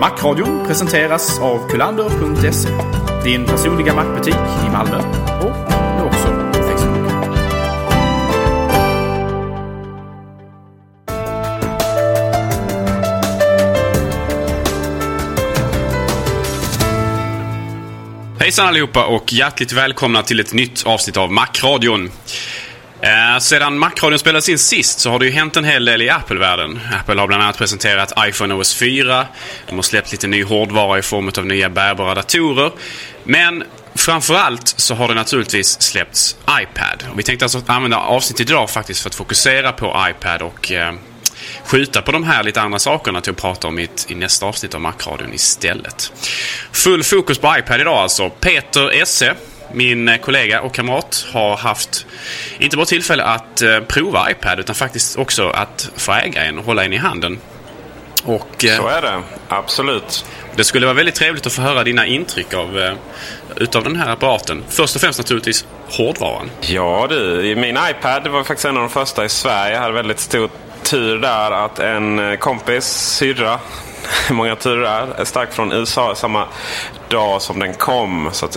Macradion presenteras av kulander.se. Din personliga mackbutik i Malmö och nu också på Facebook. Hejsan allihopa och hjärtligt välkomna till ett nytt avsnitt av Macradion. Eh, sedan Macradion spelades in sist så har det ju hänt en hel del i Apple-världen. Apple har bland annat presenterat iPhone OS 4. De har släppt lite ny hårdvara i form av nya bärbara datorer. Men framförallt så har det naturligtvis släppts iPad. Och vi tänkte alltså använda avsnittet idag faktiskt för att fokusera på iPad och eh, skjuta på de här lite andra sakerna till att prata om i, ett, i nästa avsnitt av Macradion istället. Full fokus på iPad idag alltså. Peter Esse, min eh, kollega och kamrat, har haft inte bara tillfälle att eh, prova iPad utan faktiskt också att få äga en och hålla en i handen. Och, eh, Så är det, absolut. det skulle vara väldigt trevligt att få höra dina intryck av, utav den här apparaten. Först och främst naturligtvis hårdvaran. Ja du, min iPad var faktiskt en av de första i Sverige. Jag hade väldigt stor tur där att en kompis, syrra, många turer stack från USA samma dag som den kom. Så att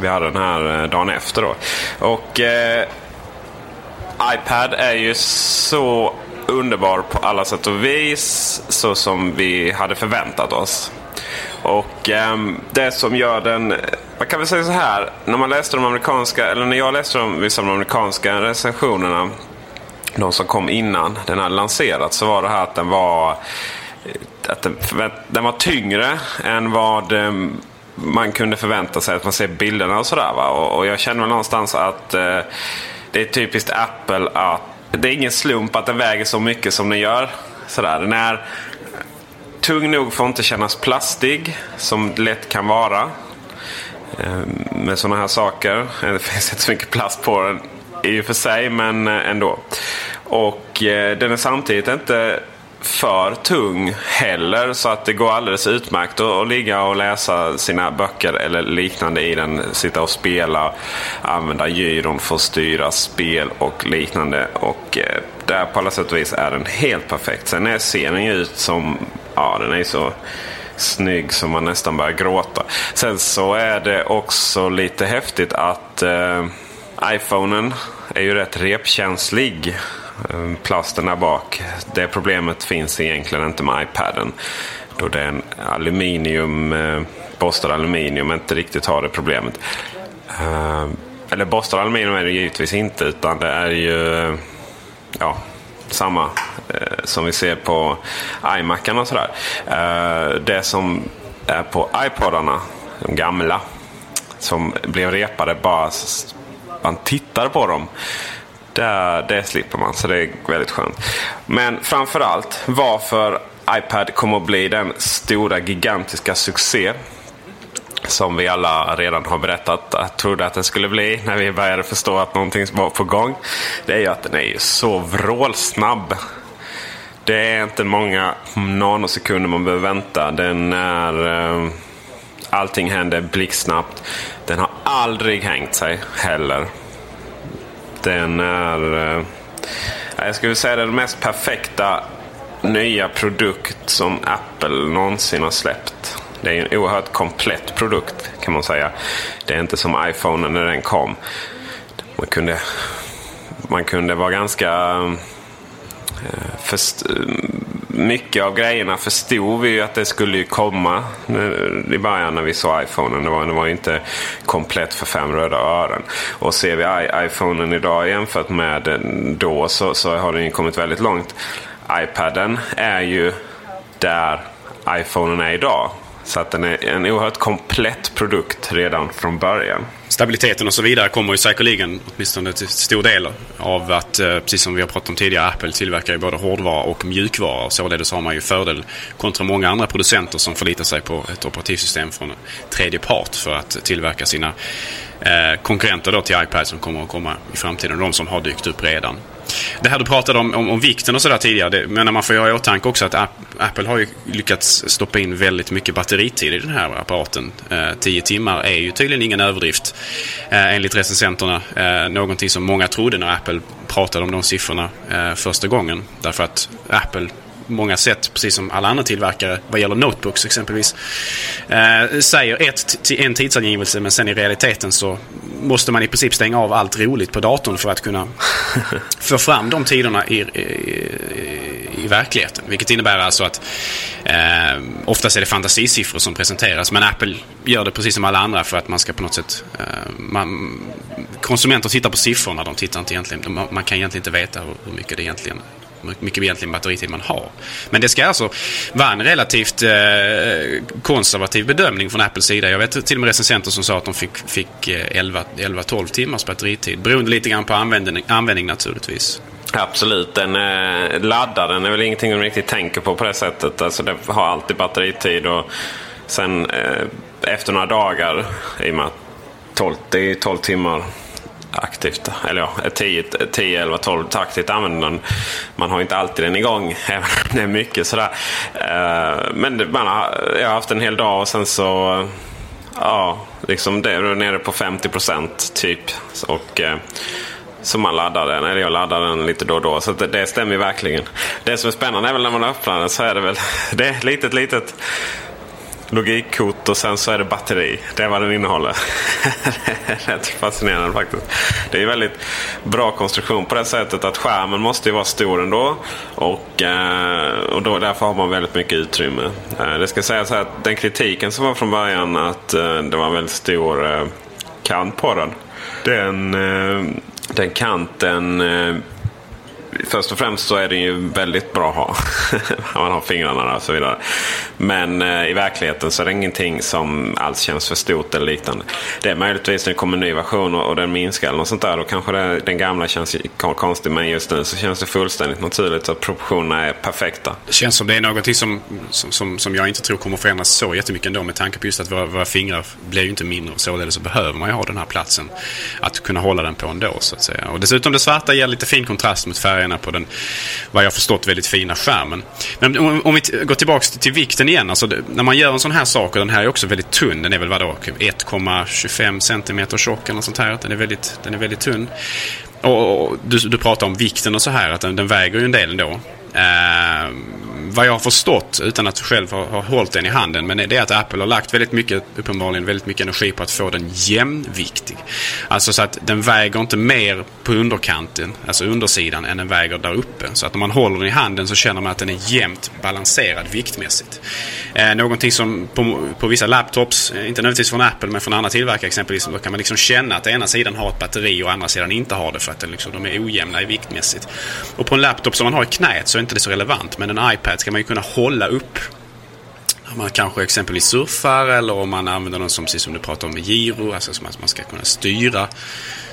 vi hade den här eh, dagen efter då. Och eh, iPad är ju så underbar på alla sätt och vis. Så som vi hade förväntat oss. Och eh, det som gör den... Man kan väl säga så här. När man läste de amerikanska, eller när jag läste de, vissa av de amerikanska recensionerna. De som kom innan den hade lanserats. Så var det här att den var... Eh, att den, den var tyngre än vad ehm, man kunde förvänta sig. Att man ser bilderna och sådär. Va? Och, och jag känner väl någonstans att eh, det är typiskt Apple att det är ingen slump att den väger så mycket som den gör. Sådär. Den är tung nog för att inte kännas plastig, som det lätt kan vara. Eh, Med sådana här saker. Det finns inte så mycket plast på den i och för sig, men eh, ändå. Och eh, den är samtidigt inte för tung heller så att det går alldeles utmärkt att, att ligga och läsa sina böcker eller liknande i den. Sitta och spela, använda gyron för att styra spel och liknande. Och eh, där på alla sätt och vis är den helt perfekt. Sen är, ser den ju ut som, ja den är så snygg som man nästan börjar gråta. Sen så är det också lite häftigt att eh, iPhonen är ju rätt repkänslig. Ehm, Plasten där bak. Det problemet finns egentligen inte med iPaden. Då det är en aluminium, eh, borstad aluminium inte riktigt har det problemet. Eh, eller borstad aluminium är det givetvis inte utan det är ju eh, ja, samma eh, som vi ser på iMacarna och sådär. Eh, det som är på iPodarna, de gamla, som blev repade bara man tittar på dem. Det, det slipper man, så det är väldigt skönt. Men framförallt varför iPad kommer att bli den stora gigantiska succé som vi alla redan har berättat att trodde att den skulle bli när vi började förstå att någonting var på gång. Det är ju att den är ju så vrålsnabb. Det är inte många nanosekunder man behöver vänta. Den är... Eh, allting händer blixtsnabbt. Den har aldrig hängt sig heller. Den är... Eh, jag skulle säga den mest perfekta nya produkt som Apple någonsin har släppt. Det är en oerhört komplett produkt kan man säga. Det är inte som iPhone när den kom. Man kunde man kunde vara ganska... Eh, först, mycket av grejerna förstod vi ju att det skulle komma i början när vi såg iPhonen. Det var, det var inte komplett för fem röda ören. Och ser vi iPhonen idag jämfört med då så, så har den ju kommit väldigt långt. iPaden är ju där iPhonen är idag. Så att den är en oerhört komplett produkt redan från början. Stabiliteten och så vidare kommer ju säkerligen, åtminstone till stor del, av att, eh, precis som vi har pratat om tidigare, Apple tillverkar ju både hårdvara och mjukvara. Således har man ju fördel kontra många andra producenter som förlitar sig på ett operativsystem från tredje part för att tillverka sina eh, konkurrenter då till iPad som kommer att komma i framtiden. De som har dykt upp redan. Det här du pratade om, om, om vikten och sådär tidigare. Det, men man får ju ha i åtanke också att Apple har ju lyckats stoppa in väldigt mycket batteritid i den här apparaten. Eh, tio timmar är ju tydligen ingen överdrift eh, enligt recensenterna. Eh, någonting som många trodde när Apple pratade om de siffrorna eh, första gången. Därför att Apple många sätt, precis som alla andra tillverkare vad gäller notebooks exempelvis, eh, säger ett, en tidsangivelse men sen i realiteten så måste man i princip stänga av allt roligt på datorn för att kunna få fram de tiderna i, i, i verkligheten. Vilket innebär alltså att eh, oftast är det fantasisiffror som presenteras men Apple gör det precis som alla andra för att man ska på något sätt eh, man, konsumenter tittar på siffrorna, de tittar inte egentligen, man, man kan egentligen inte veta hur, hur mycket det egentligen mycket egentligen batteritid man har. Men det ska alltså vara en relativt eh, konservativ bedömning från Apples sida. Jag vet till och med recensenter som sa att de fick, fick eh, 11-12 timmars batteritid. Beroende lite grann på användning, användning naturligtvis. Absolut. Den eh, laddaren är väl ingenting de riktigt tänker på på det sättet. Alltså det har alltid batteritid och sen eh, efter några dagar i och med att 12, det är 12 timmar aktivt, eller ja, 10, 10 11, 12 taktigt använder den. Man har inte alltid den igång, även om det är mycket sådär. Eh, men man har, jag har haft en hel dag och sen så, ja, liksom det är nere på 50 procent typ. Och eh, så man laddar den, eller jag laddar den lite då och då. Så det, det stämmer verkligen. Det som är spännande är väl när man öppnar den så är det väl, det är ett litet, litet logikkort och sen så är det batteri. Det är vad den innehåller. Rätt fascinerande faktiskt. Det är en väldigt bra konstruktion på det sättet att skärmen måste ju vara stor ändå. Och, eh, och då, därför har man väldigt mycket utrymme. Eh, det ska sägas att den kritiken som var från början att eh, det var en väldigt stor kant på den. Den, den kanten först och främst så är det ju väldigt bra att ha. man har fingrarna och så vidare. Men eh, i verkligheten så är det ingenting som alls känns för stort eller liknande. Det är möjligtvis när det kommer en ny version och, och den minskar eller något sånt där. Då kanske det, den gamla känns konstig. Men just nu så känns det fullständigt naturligt att proportionerna är perfekta. Det känns som det är någonting som, som, som, som jag inte tror kommer förändras så jättemycket ändå. Med tanke på just att våra, våra fingrar blir ju inte mindre. Således så behöver man ju ha den här platsen att kunna hålla den på ändå så att säga. Och dessutom det svarta ger lite fin kontrast mot färgen färgerna på den, vad jag förstått, väldigt fina skärmen. Men om, om vi går tillbaka till, till vikten igen. Alltså det, när man gör en sån här sak, och den här är också väldigt tunn. Den är väl vadå, typ 1,25 cm tjock eller sånt här. Den är väldigt, den är väldigt tunn. Och, och du, du pratar om vikten och så här, att den, den väger ju en del ändå eh, vad jag har förstått, utan att själv ha, ha hållit den i handen, men det är att Apple har lagt väldigt mycket, uppenbarligen väldigt mycket energi på att få den jämnviktig. Alltså så att den väger inte mer på underkanten, alltså undersidan, än den väger där uppe. Så att om man håller den i handen så känner man att den är jämnt balanserad viktmässigt. Eh, någonting som på, på vissa laptops, eh, inte nödvändigtvis från Apple, men från andra tillverkare exempelvis, då kan man liksom känna att ena sidan har ett batteri och andra sidan inte har det för att den liksom, de är ojämna i viktmässigt. Och på en laptop som man har i knät så är inte det är så relevant, men en iPad ska man ju kunna hålla upp om man kanske exempelvis surfar eller om man använder den som, precis som du pratade om med giro, alltså som att man ska kunna styra,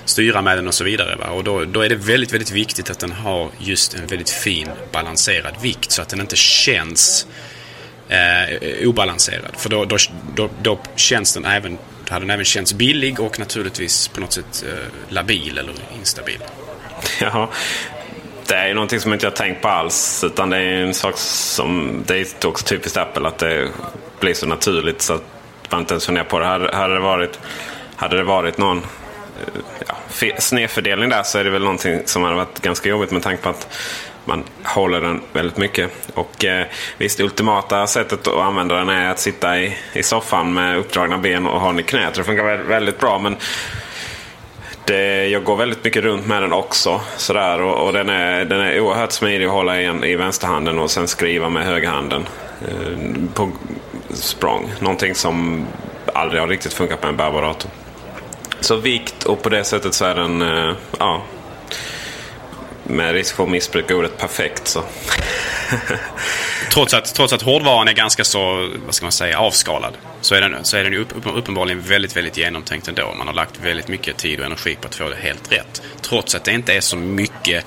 styra med den och så vidare. Va? Och då, då är det väldigt, väldigt viktigt att den har just en väldigt fin balanserad vikt så att den inte känns eh, obalanserad. För då, då, då, då känns den även, hade den även känts billig och naturligtvis på något sätt eh, labil eller instabil. Ja, det är ju någonting som jag inte har tänkt på alls. Utan det är en sak som, det är också typiskt Apple att det blir så naturligt så att man inte ens funderar på det. Hade, hade, det, varit, hade det varit någon eh, ja, snedfördelning där så är det väl någonting som hade varit ganska jobbigt med tanke på att man håller den väldigt mycket. Och eh, visst, det ultimata sättet att använda den är att sitta i, i soffan med uppdragna ben och ha den i knät. Det funkar väldigt bra. Men det, jag går väldigt mycket runt med den också. Sådär, och, och den, är, den är oerhört smidig att hålla i, i vänsterhanden och sen skriva med högerhanden. Eh, på språng. Någonting som aldrig har riktigt funkat med en bärbar dator. Så vikt och på det sättet så är den, eh, ja, med risk för att missbruka ordet perfekt så. trots, att, trots att hårdvaran är ganska så, vad ska man säga, avskalad. Så är den, så är den ju upp, uppenbarligen väldigt, väldigt genomtänkt ändå. Man har lagt väldigt mycket tid och energi på att få det helt rätt. Trots att det inte är så mycket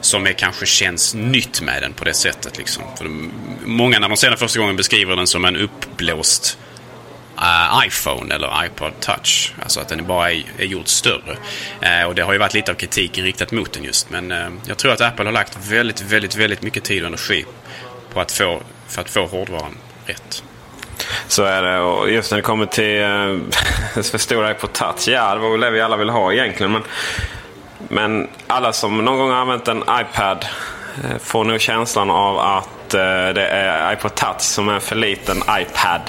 som är, kanske känns nytt med den på det sättet. Liksom. För de, många när de ser den första gången beskriver den som en uppblåst uh, iPhone eller iPod Touch. Alltså att den bara är, är gjord större. Uh, och det har ju varit lite av kritiken riktat mot den just. Men uh, jag tror att Apple har lagt väldigt, väldigt, väldigt mycket tid och energi på att få, för att få hårdvaran rätt. Så är det. Och just när det kommer till uh, för stora iPod Touch. Ja, det var väl det vi alla vill ha egentligen. Men, men alla som någon gång har använt en iPad får nog känslan av att det är iPod Touch som är en för liten iPad.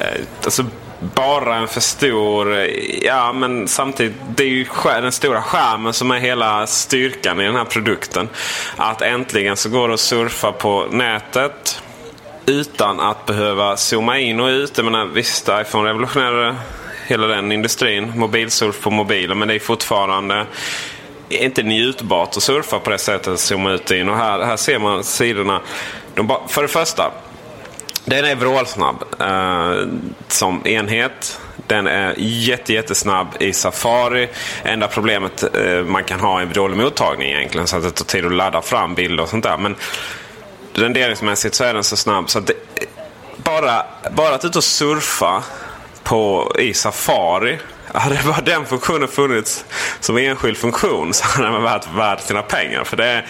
Eh, alltså, bara en för stor... Eh, ja, men samtidigt. Det är ju den stora skärmen som är hela styrkan i den här produkten. Att äntligen så går det att surfa på nätet utan att behöva zooma in och ut. Jag menar, visst, iPhone revolutionerade hela den industrin. Mobilsurf på mobilen. Men det är fortfarande inte njutbart att surfa på det sättet. Zooma ut och in. Och här, här ser man sidorna. De för det första. Den är vrålsnabb eh, som enhet. Den är jätte, jättesnabb i Safari. Enda problemet eh, man kan ha är en dålig mottagning egentligen. Så att det tar tid att ladda fram bilder och sånt där. Men renderingsmässigt så är den så snabb. så att det, bara, bara att ut och surfa på, i Safari. Hade bara den funktionen funnits som enskild funktion så hade den varit värd sina pengar. För det är,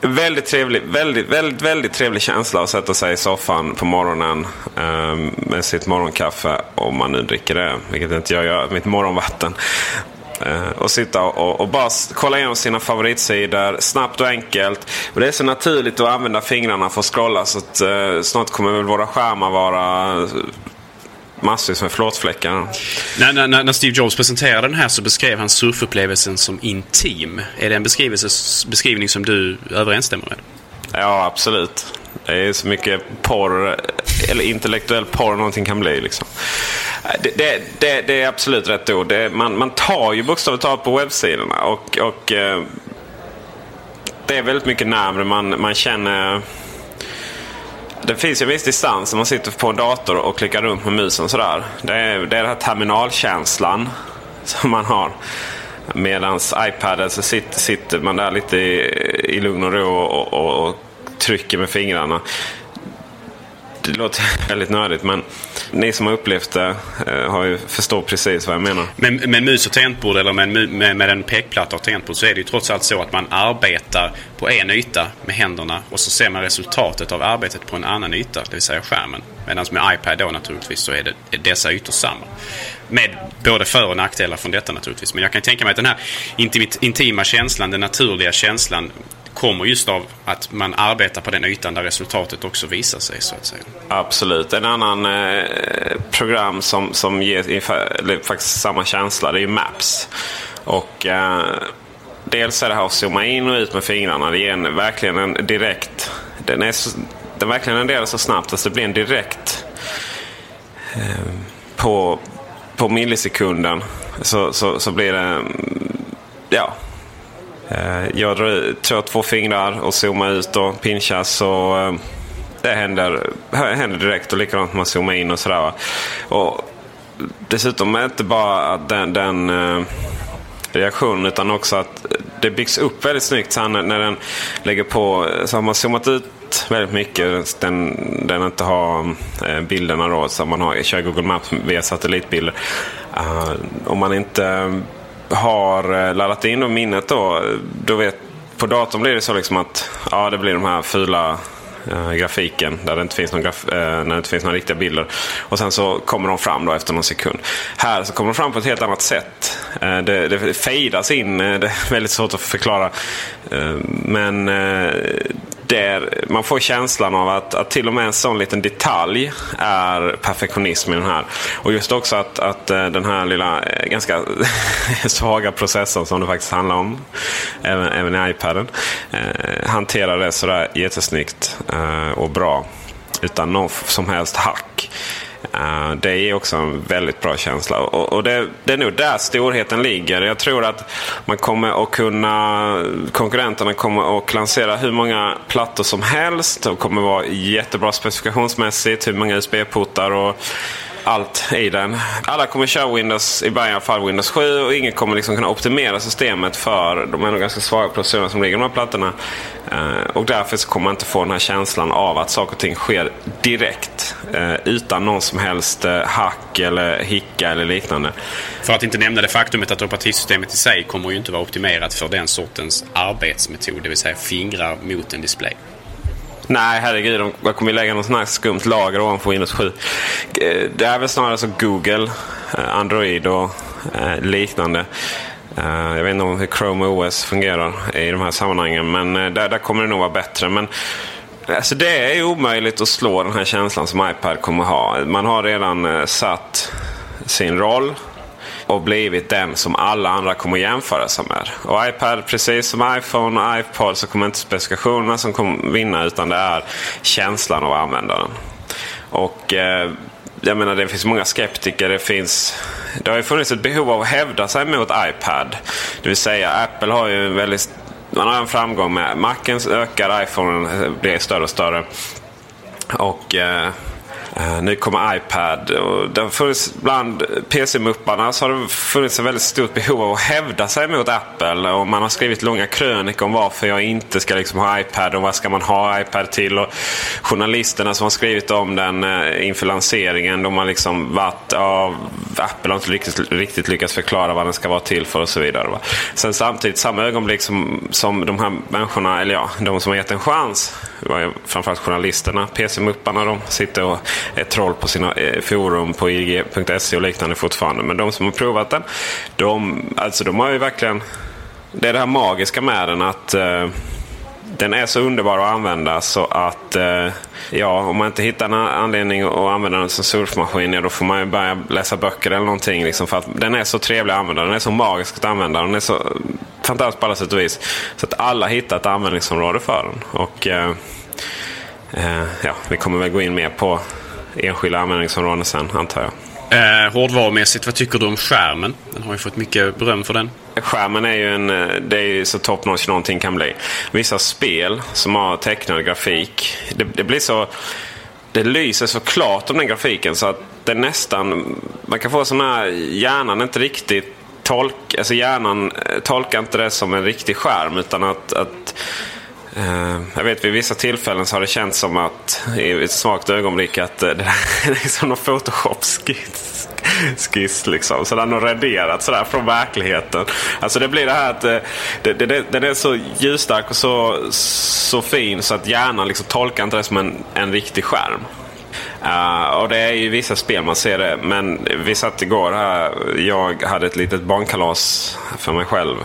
Väldigt trevlig, väldigt, väldigt, väldigt trevlig känsla att sätta sig i soffan på morgonen eh, med sitt morgonkaffe. Om man nu dricker det, vilket inte jag gör. Mitt morgonvatten. Eh, och sitta och, och, bara kolla igenom sina favoritsidor snabbt och enkelt. Och det är så naturligt att använda fingrarna för att scrolla så att eh, snart kommer väl våra skärmar vara massvis med flåtfläckar. När, när, när, Steve Jobs presenterade den här så beskrev han surfupplevelsen som intim. Är det en beskrivning som du överensstämmer med? Ja, absolut. Det är så mycket porr, eller intellektuell porr någonting kan bli. Liksom. Det, det, det, det är absolut rätt ord. man, man tar ju bokstavligt talat på webbsidorna. Och, och eh, det är väldigt mycket närmare. Man, man känner det finns ju en viss distans när man sitter på en dator och klickar runt med musen sådär. Det är, det är den här terminalkänslan som man har. Medan iPaden så sitter, sitter man där lite i, i lugn och ro och, och, och trycker med fingrarna. Det låter väldigt nördigt men ni som har upplevt det eh, har ju förstår precis vad jag menar. Men med mus och tangentbord eller med, med, med en pekplatta och tangentbord så är det ju trots allt så att man arbetar på en yta med händerna och så ser man resultatet av arbetet på en annan yta, det vill säga skärmen. Medan med iPad då naturligtvis så är, det, är dessa ytor samma. Med både för och nackdelar från detta naturligtvis. Men jag kan tänka mig att den här intima känslan, den naturliga känslan kommer just av att man arbetar på den ytan där resultatet också visar sig. så att säga. Absolut. En annan eh, program som, som ger ungefär, faktiskt samma känsla det är ju Maps. Och eh, Dels är det här att zooma in och ut med fingrarna. Det ger en, verkligen en direkt... Den, är så, den verkligen renderar så snabbt att det blir en direkt... Eh, på, på millisekunden så, så, så blir det... Mm, ja, Eh, jag tar två fingrar och zoomar ut och pinchas. Så eh, det händer, händer direkt och likadant när man zoomar in och sådär. Och dessutom är det inte bara den, den eh, reaktionen utan också att det byggs upp väldigt snyggt. Så när den lägger på så har man zoomat ut väldigt mycket. Den, den inte har bilderna då. Så man har, kör Google Maps via satellitbilder. Uh, om man inte har eh, laddat in då minnet då, då vet, på datorn blir det så liksom att ja, det blir de här fula eh, grafiken där det inte finns någon graf, eh, när det inte finns några riktiga bilder. Och sen så kommer de fram då efter någon sekund. Här så kommer de fram på ett helt annat sätt. Det, det fejdas in. Det är väldigt svårt att förklara. Men där man får känslan av att, att till och med en sån liten detalj är perfektionism i den här. Och just också att, att eh, den här lilla eh, ganska svaga processorn som det faktiskt handlar om, även, även i iPaden, eh, hanterar det sådär jättesnyggt eh, och bra utan någon som helst hack. Uh, det är också en väldigt bra känsla. Och, och det, det, är nog där storheten ligger. Jag tror att man kommer att kunna, konkurrenterna kommer att lansera hur många plattor som helst. De kommer att vara jättebra specifikationsmässigt. Hur många USB-portar och allt i den. Alla kommer köra Windows, i början fall Windows 7 och ingen kommer liksom kunna optimera systemet för de ändå ganska svaga processorerna som ligger i de här plattorna. Eh, och därför så kommer man inte få den här känslan av att saker och ting sker direkt. Eh, utan någon som helst eh, hack eller hicka eller liknande. För att inte nämna det faktumet att operativsystemet i sig kommer ju inte vara optimerat för den sortens arbetsmetod. Det vill säga fingrar mot en display. Nej, herregud. De kommer lägga något sånt här skumt lager ovanför Windows 7. Eh, det är väl snarare så Google, eh, Android och eh, liknande. Jag vet inte hur Chrome OS fungerar i de här sammanhangen. Men där, där kommer det nog vara bättre. Men Alltså det är omöjligt att slå den här känslan som iPad kommer ha. Man har redan satt sin roll och blivit den som alla andra kommer att jämföra sig med. Och iPad, precis som iPhone och iPod, så kommer inte specifikationerna som kommer vinna utan det är känslan av användaren. Och eh, jag menar det finns många skeptiker. Det, finns, det har ju funnits ett behov av att hävda sig mot iPad. Det vill säga Apple har ju en väldigt man har en framgång med Macen ökar, iPhone blir större och större. Och eh, Eh, nu kommer iPad. Och det har funnits, bland PC-mupparna så har det funnits ett väldigt stort behov av att hävda sig mot Apple. Och Man har skrivit långa krönikor om varför jag inte ska liksom ha iPad och vad ska man ha iPad till. Och journalisterna som har skrivit om den eh, inför lanseringen de har liksom varit... ja, Apple har inte riktigt, riktigt lyckats förklara vad den ska vara till för och så vidare. Va? Sen samtidigt, samma ögonblick som, som de här människorna, eller ja, de som har gett en chans framförallt journalisterna, PC-mupparna, de sitter och ett troll på sina eh, forum på IG.se och liknande fortfarande. Men de som har provat den, de, alltså de har ju verkligen... Det är det här magiska med den att uh, den är så underbar att använda så att uh, ja, om man inte hittar en anledning att använda den som surfmaskin, ja, då får man ju börja läsa böcker eller någonting. Liksom, för att den är så trevlig att använda. Den är så magisk att använda. Den är så fantastisk på alla sätt och vis. Så att alla hittar ett användningsområde för den. Och uh, ja, vi kommer väl gå in mer på enskilda användningsområden sen antar jag. Eh, hårdvarumässigt, vad tycker du om skärmen? Den har ju fått mycket beröm för den. Skärmen är ju en, eh, det är ju så top notch någonting kan bli. Vissa spel som har tecknad grafik, det, det blir så... Det lyser så klart om den grafiken så att det nästan... Man kan få sån här... Hjärnan inte riktigt tolk, alltså hjärnan eh, tolkar inte det som en riktig skärm utan att, att Eh, jag vet vid vissa tillfällen så har det känts som att i ett svagt ögonblick att eh, det är som någon Photoshop-skiss. Skiss liksom. Så den har raderat sådär från verkligheten. Alltså det blir det här att eh, det, det, den är så ljusstark och så, så fin så att hjärnan liksom tolkar inte det som en, en riktig skärm. Uh, och det är ju vissa spel man ser det. Men vi satt igår här. Jag hade ett litet barnkalas för mig själv.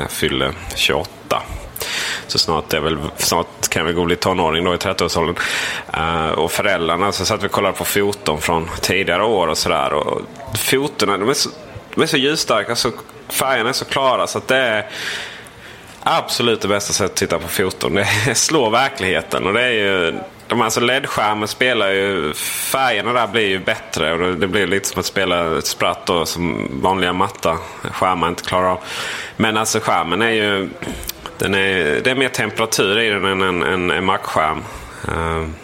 Jag fyllde 28. Så snart, är väl, snart kan vi gå och bli tonåring då i 30-årsåldern. Uh, eh, och föräldrarna så satt vi och kollade på foton från tidigare år och sådär. Fotona de är så, de är så ljusstarka. Så färgerna är så klara så att det är absolut det bästa sättet att titta på foton. Det slår verkligheten. Och det är ju, de alltså LED-skärmen spelar ju... Färgerna där blir ju bättre. Och det blir lite som att spela ett spratt då, som vanliga matta skärmar inte klarar av. Men alltså skärmen är ju... Den är, det är mer temperatur i den än en, en, en Mac-skärm. Uh, ehm,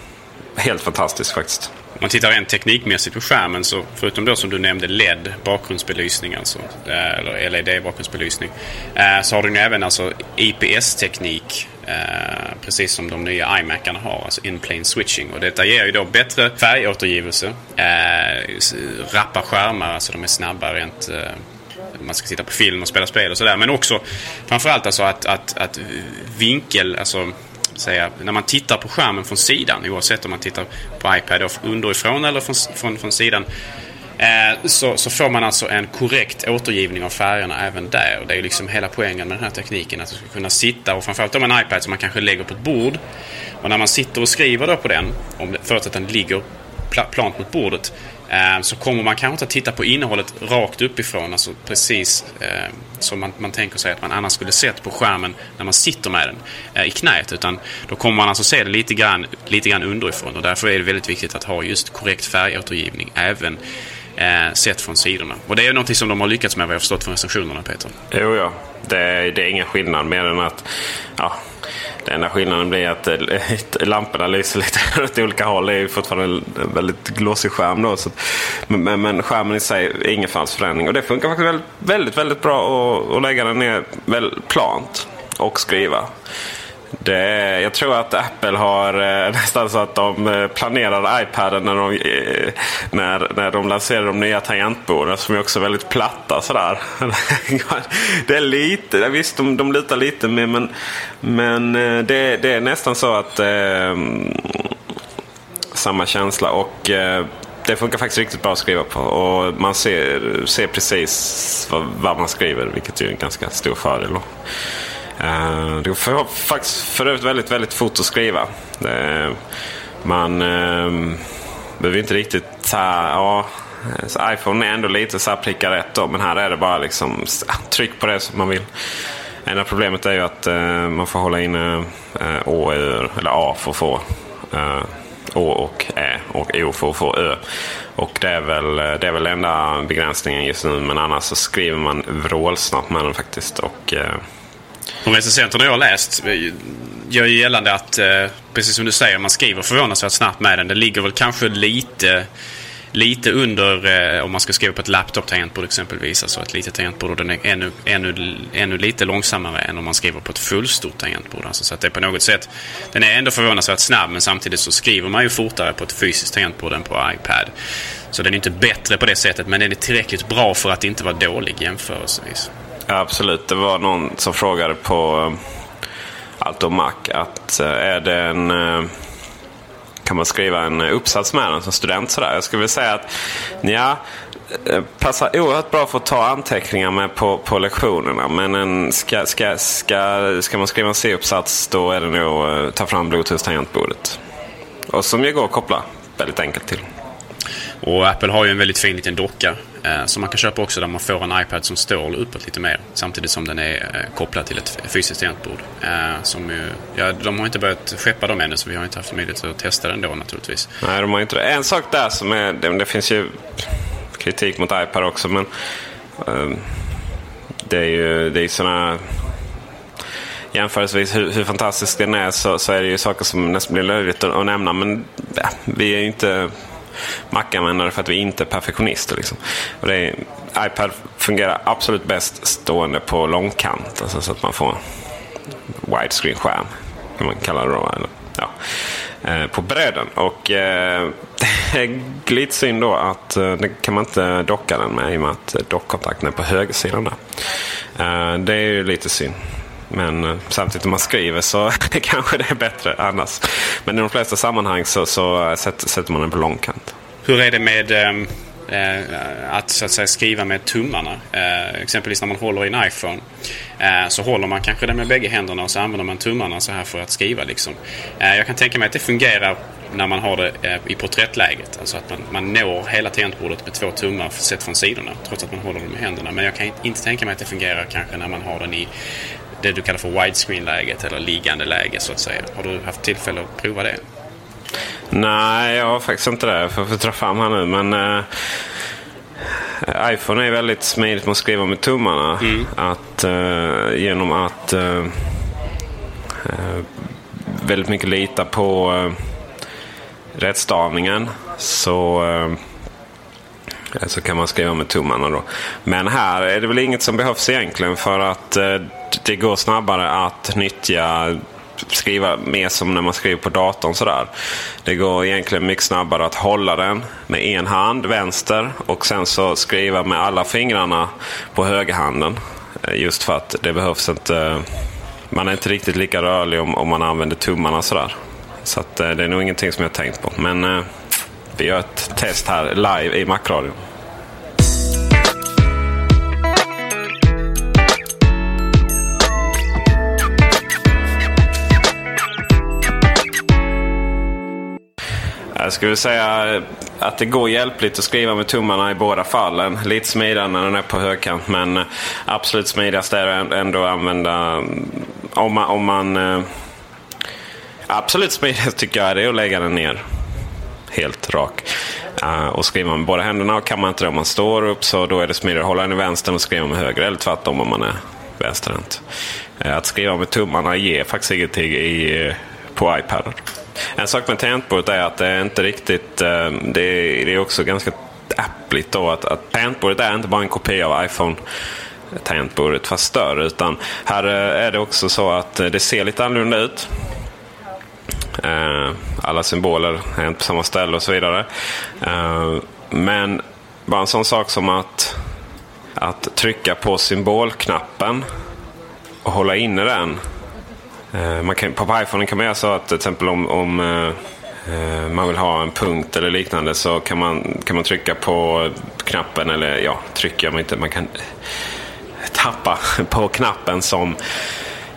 helt fantastiskt faktiskt. Om man tittar rent teknikmässigt på skärmen så förutom då som du nämnde LED bakgrundsbelysning alltså, eh, eller LED bakgrundsbelysning. Eh, så har den även alltså IPS-teknik eh, precis som de nya iMacarna har, alltså in-plane switching. Och detta ger ju då bättre färgåtergivelse, rappa skärmar, alltså de är snabba rent man ska sitta på film och spela spel och sådär. Men också framförallt alltså att, att, att vinkel, alltså säga, när man tittar på skärmen från sidan, oavsett om man tittar på iPad underifrån eller från, från, från sidan, Eh, så, så får man alltså en korrekt återgivning av färgerna även där. Det är ju liksom hela poängen med den här tekniken. Att du ska kunna sitta och framförallt om en iPad som man kanske lägger på ett bord. Och när man sitter och skriver då på den, om förutsatt att den ligger plant mot bordet, Ehm, så kommer man kanske inte att titta på innehållet rakt uppifrån. Alltså precis eh, som man, man tänker sig att man annars skulle sett på skärmen när man sitter med den eh, i knät. Utan då kommer man alltså se det lite grann, lite grann underifrån. Och därför är det väldigt viktigt att ha just korrekt färgåtergivning även eh, sett från sidorna. Och det är något som de har lyckats med vad jag förstått från recensionerna Peter. Jo, ja. Det, det är ingen skillnad mer än att ja, den enda skillnaden blir att eh, lamporna lyser lite åt olika håll. Det är fortfarande en väldigt glåsig skärm. Då, så, men, men skärmen i sig är ingen falsk förändring. Och det funkar faktiskt väldigt, väldigt, väldigt bra att, att lägga den ner väl plant och skriva. Det, jag tror att Apple har eh, nästan så att de eh, planerar planerade iPaden när de, eh, när, när de lanserade de nya tangentborden som är också väldigt platta. Sådär. det är lite, visst de, de lutar lite mer men, men eh, det, det är nästan så att eh, samma känsla. och eh, det funkar faktiskt riktigt bra att skriva på. Och man ser, ser precis vad, vad man skriver, vilket är en ganska stor fördel. Eh, det går faktiskt för övrigt väldigt, väldigt fort att skriva. Eh, man ehm, behöver inte riktigt ta... Ja, så iPhone är ändå lite så här pricka rätt då, men här är det bara liksom tryck på det som man vill. Enda problemet är ju att eh, man får hålla in Å, ur, eller A för att få Å och Ä och O för att få Ö. Och det är väl, det är väl enda begränsningen just nu. Men annars så skriver man vrålsnabbt med den faktiskt. Och, de recensenterna jag har läst eh, gör ju gällande att, eh, precis som du säger, man skriver förvånansvärt snabbt med den. Det ligger väl kanske lite, lite under eh, om man ska skriva på ett laptop-tangentbord exempelvis. Alltså ett litet tangentbord och den är ännu, ännu, ännu lite långsammare än om man skriver på ett fullstort tangentbord. Alltså, så att det är på något sätt, den är ändå förvånansvärt snabb men samtidigt så skriver man ju fortare på ett fysiskt tangentbord än på iPad. Så den är inte bättre på det sättet men den är tillräckligt bra för att inte vara dålig jämförelsevis. Ja, absolut. Det var någon som frågade på eh, Alto Mac att eh, är det en... Eh, kan man skriva en uppsats med den som student? Sådär? Jag skulle vilja säga att ja, passar oerhört bra för att ta anteckningar med på, på lektionerna. Men en, ska, ska, ska, ska man skriva en C-uppsats då är det nog att ta fram Bluetooth-tangentbordet. Och som ju går att koppla väldigt enkelt till. Och Apple har ju en väldigt fin liten docka eh, som man kan köpa också där man får en iPad som står uppåt lite mer samtidigt som den är eh, kopplad till ett fysiskt tangentbord. Eh, som ju, ja, de har inte börjat skeppa dem ännu så vi har inte haft möjlighet att testa den då naturligtvis. Nej, de har inte det. En sak där som är, det, det finns ju kritik mot iPad också men ehm, det är ju det är sådana jämförelsevis hur, hur fantastisk den är så, så, är det ju saker som nästan blir löjligt att, att nämna. Men ja, vi är ju inte Mac-användare för att vi inte är perfektionister. Liksom. Och det är, iPad fungerar absolut bäst stående på långkant. Alltså så att man får widescreen-skärm. Kan man kalla det då. Eller, ja, eh, på bredden. Och eh, det är lite synd då att eh, det kan man inte docka den med i och med att eh, dockkontakten är på högersidan där. Eh, det är ju lite synd. Men eh, samtidigt om man skriver så kanske det är bättre annars. Men i de flesta sammanhang så, så eh, sätter man den på långkant. Hur är det med eh, eh, att, så att säga, skriva med tummarna? Eh, exempelvis när man håller i en iPhone. Eh, så håller man kanske den med bägge händerna och så använder man tummarna så här för att skriva. Liksom. Eh, jag kan tänka mig att det fungerar när man har det eh, i porträttläget. Alltså att man, man når hela tangentbordet med två tummar sett från sidorna trots att man håller dem med händerna. Men jag kan inte tänka mig att det fungerar kanske när man har den i det du kallar för widescreen-läget eller liggande läge så att säga. Har du haft tillfälle att prova det? Nej, jag har faktiskt inte det. Jag får dra fram här nu. Men uh, iPhone är väldigt smidigt med att skriva med tummarna. Mm. Att, uh, genom att uh, väldigt mycket lita på uh, rättstavningen. Så så kan man skriva med tummarna då. Men här är det väl inget som behövs egentligen för att det går snabbare att nyttja skriva mer som när man skriver på datorn. Sådär. Det går egentligen mycket snabbare att hålla den med en hand, vänster, och sen så skriva med alla fingrarna på högerhanden. Eh, just för att det behövs inte... Man är inte riktigt lika rörlig om, om man använder tummarna sådär. Så att, eh, det är nog ingenting som jag tänkt på. Men eh, vi gör ett test här live i Macradion. Jag skulle säga att det går hjälpligt att skriva med tummarna i båda fallen. Lite smidigare när den är på högkant men absolut smidigast är det ändå att använda om man, om man eh, Absolut smidigast tycker jag är det att lägga den ner helt rak. Uh, och skriva med båda händerna och kan man inte det om man står upp så då är det smidigare att hålla den i vänster och skriva med höger. Eller tvärtom om man är vänsterhänt. Uh, att skriva med tummarna ger faktiskt ingenting i, uh, på iPaden. En sak med tangentbordet är att det är inte riktigt... Eh, det är, det är också ganska appligt då att, att tangentbordet är inte bara en kopia av iPhone tangentbordet fast större. Utan här eh, är det också så att eh, det ser lite annorlunda ut. Alla symboler är inte på samma ställe och så vidare. Men bara en sån sak som att, att trycka på symbolknappen och hålla inne den. Eh, man kan, på iPhone kan man göra så att till exempel om, om eh, eh, man vill ha en punkt eller liknande så kan man, kan man trycka på knappen eller ja, trycker man inte. Man kan tappa på knappen som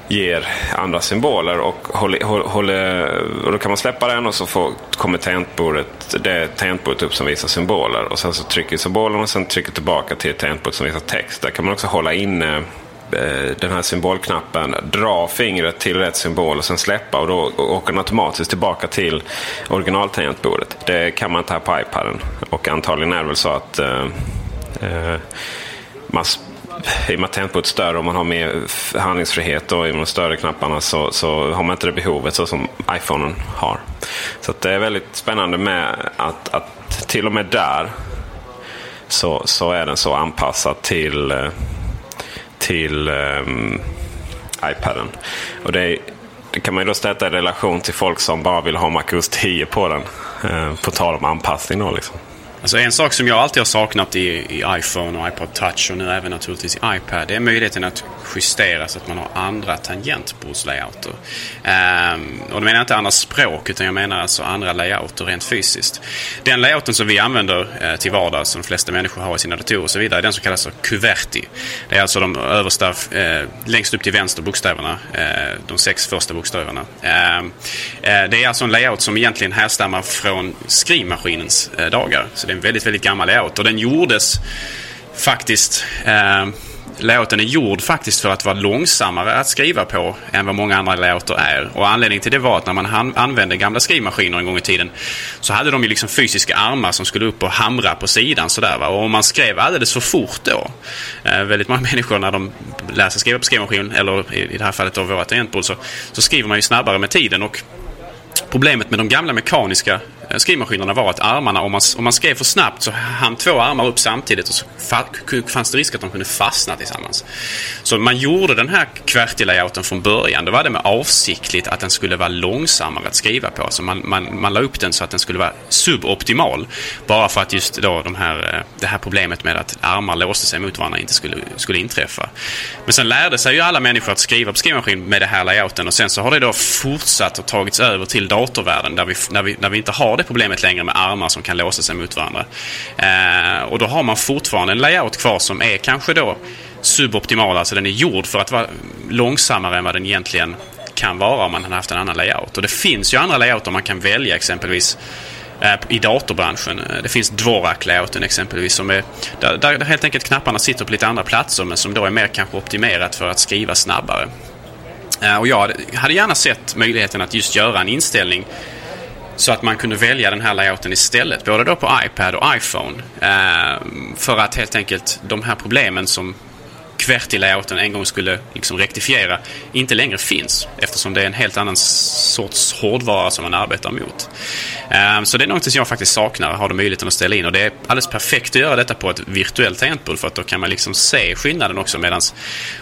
ger andra symboler. Och, håller, håller, och då kan man släppa den och så får, kommer tangentbordet, det tangentbordet upp som visar symboler. Och sen så trycker symbolen och sen trycker tillbaka till tangentbordet som visar text. Där kan man också hålla inne eh, Eh, den här symbolknappen, dra fingret till rätt symbol och sen släppa och då åker den automatiskt tillbaka till originaltangentbordet. Det kan man inte här på iPaden. Och antagligen är det väl så att eh, eh man i och med att tempot är större och man har mer handlingsfrihet och i de större knapparna så, så har man inte det behovet så som iPhonen har. Så det är väldigt spännande med att, att till och med där så, så är den så anpassad till, eh, till um, iPaden. Och det, det, kan man ju då sätta i relation till folk som bara vill ha MacOS 10 på den. Uh, på tal om anpassning då liksom. Alltså en sak som jag alltid har saknat i, i iPhone och iPod Touch och nu även naturligtvis i iPad det är möjligheten att justera så att man har andra tangentbordslayouter. Um, och då menar jag inte andra språk utan jag menar alltså andra layouter rent fysiskt. Den layouten som vi använder uh, till vardags som de flesta människor har i sina datorer och så vidare är den som kallas för kuverti. Det är alltså de översta, uh, längst upp till vänster bokstäverna, uh, de sex första bokstäverna. Ehm, det är alltså en layout som egentligen härstammar från skrivmaskinens dagar. Så det är en väldigt, väldigt gammal layout och den gjordes faktiskt eh, låten är gjord faktiskt för att vara långsammare att skriva på än vad många andra låtar är. Och anledningen till det var att när man använde gamla skrivmaskiner en gång i tiden så hade de ju liksom fysiska armar som skulle upp och hamra på sidan sådär va. Och om man skrev alldeles för fort då, eh, väldigt många människor när de lär sig skriva på skrivmaskin, eller i, i det här fallet då våra tangentbord, så, så skriver man ju snabbare med tiden. Och Problemet med de gamla mekaniska Eh, skrivmaskinerna var att armarna, om man, om man skrev för snabbt så hann två armar upp samtidigt och så fanns det risk att de kunde fastna tillsammans. Så man gjorde den här QWERTY-layouten från början. Då var det med avsiktligt att den skulle vara långsammare att skriva på. Så man, man, man la upp den så att den skulle vara suboptimal. Bara för att just då de här, eh, det här problemet med att armar låste sig mot varandra inte skulle, skulle inträffa. Men sen lärde sig ju alla människor att skriva på skrivmaskin med det här layouten och sen så har det då fortsatt och tagits över till datorvärlden där vi, när, vi, när vi inte har det problemet längre med armar som kan låsa sig mot varandra. Eh, och då har man fortfarande en layout kvar som är kanske då suboptimal, alltså den är gjord för att vara långsammare än vad den egentligen kan vara om man hade haft en annan layout. Och det finns ju andra layouter man kan välja exempelvis eh, i datorbranschen. Eh, det finns Dvorak-layouten exempelvis som är, där, där helt enkelt knapparna sitter på lite andra platser men som då är mer kanske optimerat för att skriva snabbare. Eh, och jag hade gärna sett möjligheten att just göra en inställning så att man kunde välja den här layouten istället, både då på iPad och iPhone. Eh, för att helt enkelt de här problemen som QWERTY-layouten en gång skulle liksom rektifiera inte längre finns eftersom det är en helt annan sorts hårdvara som man arbetar mot. Ehm, så det är något som jag faktiskt saknar, har du möjligheten att ställa in och det är alldeles perfekt att göra detta på ett virtuellt tangentbord för att då kan man liksom se skillnaden också medan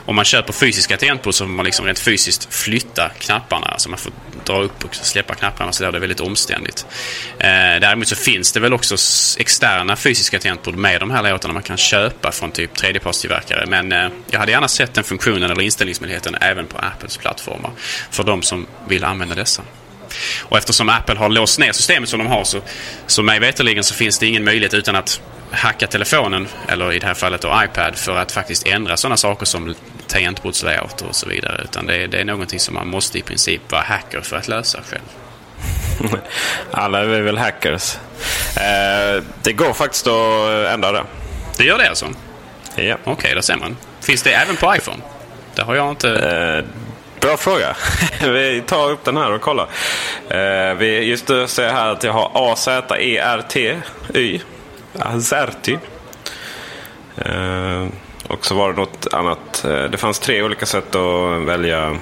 om man köper fysiska tangentbord så får man liksom rent fysiskt flytta knapparna, alltså man får dra upp och släppa knapparna så där det är väldigt omständigt. Ehm, däremot så finns det väl också externa fysiska tangentbord med de här låtarna man kan köpa från typ tredjepartstillverkare men ehm, jag hade gärna sett den funktionen eller inställningsmöjligheten även på Apples plattformar för de som vill använda dessa. Och eftersom Apple har låst ner systemet som de har så, så mig veterligen så finns det ingen möjlighet utan att hacka telefonen, eller i det här fallet då iPad, för att faktiskt ändra sådana saker som tangentbordslayout och så vidare. Utan det är, det är någonting som man måste i princip vara hacker för att lösa själv. Alla är vi väl hackers. Eh, det går faktiskt att ändra det. Det gör det alltså? Ja. Okej, okay, då ser man. Finns det även på iPhone? Det har jag inte... Eh, bra fråga. vi tar upp den här och kollar. Eh, vi, just nu ser jag här att jag har AZERTY. Azerty. Eh, och så var det något annat. Eh, det fanns tre olika sätt att välja.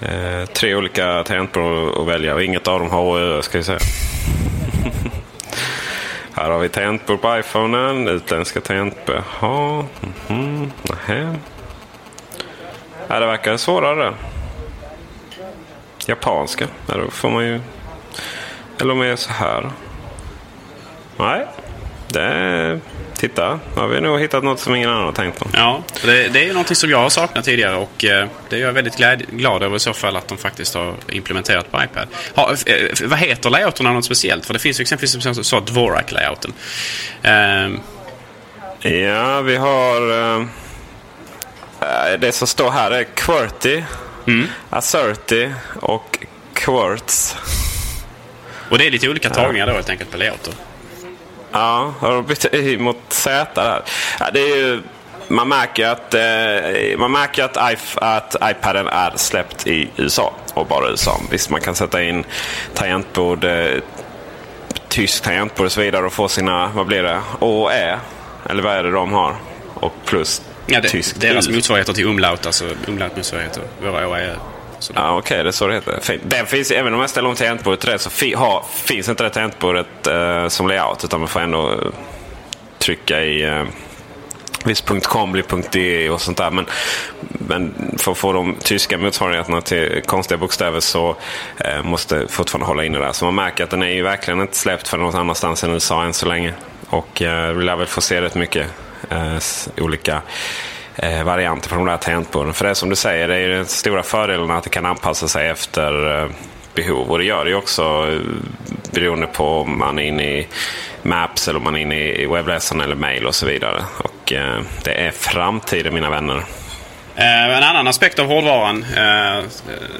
Eh, tre olika tangentbord att välja och inget av dem har Ö ska vi säga. Här har vi tangentbord på iPhonen. Utländska tangentbord. Jaha. Mm -hmm. Ja, äh, det verkar svårare. Japanska. Ja, då får man ju... Eller om jag är så här. Nej. Det Titta, nu har vi nog hittat något som ingen annan har tänkt på. Ja, det, det är ju någonting som jag har saknat tidigare och eh, det är jag väldigt glad, glad över i så fall att de faktiskt har implementerat på iPad. Ha, eh, vad heter layouterna något speciellt? För det finns ju exempelvis som sa Dvorak-layouten. Eh. Ja, vi har... Eh, det som står här är QWERTY, mm. Asserty och Quartz. Och det är lite olika tagningar då helt enkelt på layouter. Ja, har de bytt Y mot Z där? Ja, det är ju, man märker att, eh, man märker att, att iPaden är släppt i USA och bara USA. Visst, man kan sätta in tangentbord, eh, tysk tangentbord och så vidare och få sina, vad blir det, Å Ä? Eller vad är det de har? Och plus ja, det, tysk Deras motsvarigheter till umlaut, alltså umlaut motsvarigheter. Våra Å och Ä. Ja, Okej, okay, det är så det heter. Den finns, även om jag ställer om tangentbordet till det så fi, ha, finns inte det tangentbordet eh, som layout. Utan man får ändå eh, trycka i eh, viss.com blir .de och sånt där. Men, men för att få de tyska motsvarigheterna till konstiga bokstäver så eh, måste fortfarande hålla inne där. Så man märker att den är ju verkligen inte släppt för någon annanstans än USA än så länge. Och eh, vi lär väl få se rätt mycket eh, olika eh, varianter på de där tangentborden. För det är som du säger, det är den stora fördelen att det kan anpassa sig efter eh, behov. Och det gör det ju också eh, beroende på om man är inne i Maps eller om man är inne i webbläsaren eller mail och så vidare. Och eh, det är framtiden mina vänner. Eh, en annan aspekt av hårdvaran eh,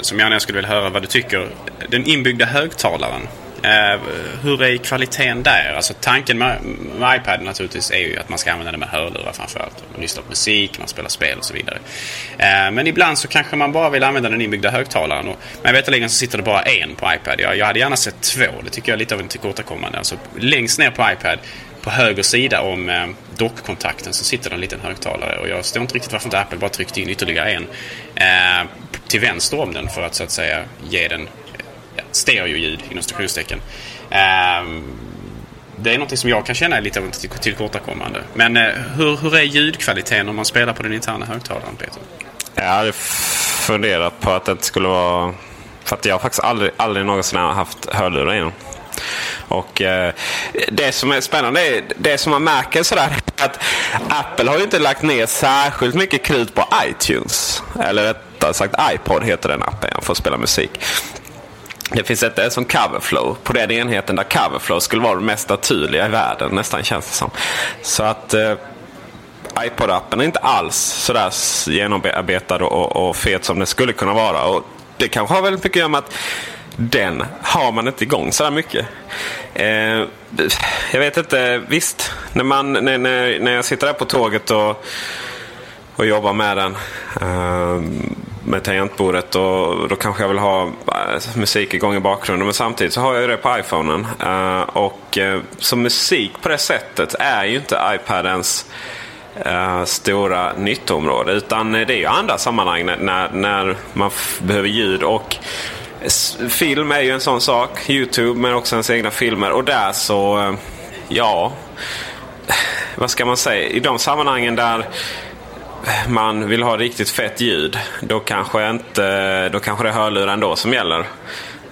som jag gärna skulle vilja höra vad du tycker. Den inbyggda högtalaren. Eh, hur är kvaliteten där? Alltså tanken med, med iPad naturligtvis är ju att man ska använda den med hörlurar framförallt. Man lyssnar på musik, man spelar spel och så vidare. Eh, men ibland så kanske man bara vill använda den inbyggda högtalaren. Och, men veterligen så sitter det bara en på iPad. Jag, jag hade gärna sett två. Det tycker jag är lite av en tillkortakommande. Alltså längst ner på iPad på höger sida om eh, dockkontakten så sitter det en liten högtalare. Och jag förstår inte riktigt varför inte Apple bara tryckte in ytterligare en eh, till vänster om den för att så att säga ge den stereoljud inom stationstecken. Um, det är något som jag kan känna är lite av ett tillkortakommande. Men eh, hur, hur är ljudkvaliteten om man spelar på den interna högtalaren, Peter? Jag hade funderat på att det inte skulle vara... För att jag har faktiskt aldrig, aldrig någonsin haft hörlurar inom. Och eh, Det som är spännande är det som man märker sådär att Apple har ju inte lagt ner särskilt mycket krut på iTunes. Eller rättare sagt iPod heter den appen för att spela musik. Det finns ett som Coverflow på den enheten där Coverflow skulle vara det mest naturliga i världen nästan känns det som. Så att eh, iPod-appen är inte alls sådär genomarbetad och, och fet som den skulle kunna vara. Och det kanske har väldigt mycket att göra med att den har man inte igång sådär mycket. Eh, jag vet inte, visst. När, man, när, när, när jag sitter där på tåget och, och jobbar med den. Eh, med tangentbordet och då kanske jag vill ha eh, musik igång i bakgrunden. Men samtidigt så har jag det på iPhonen. Eh, och eh, så musik på det sättet är ju inte iPadens uh, stora nyttoområde. Utan det är ju andra sammanhang när, när man behöver ljud. och Film är ju en sån sak. Youtube men också ens egna filmer. Och där så, ja, vad ska man säga? I de sammanhangen där man vill ha riktigt fett ljud. Då kanske, inte, då kanske det är hörlurar ändå som gäller.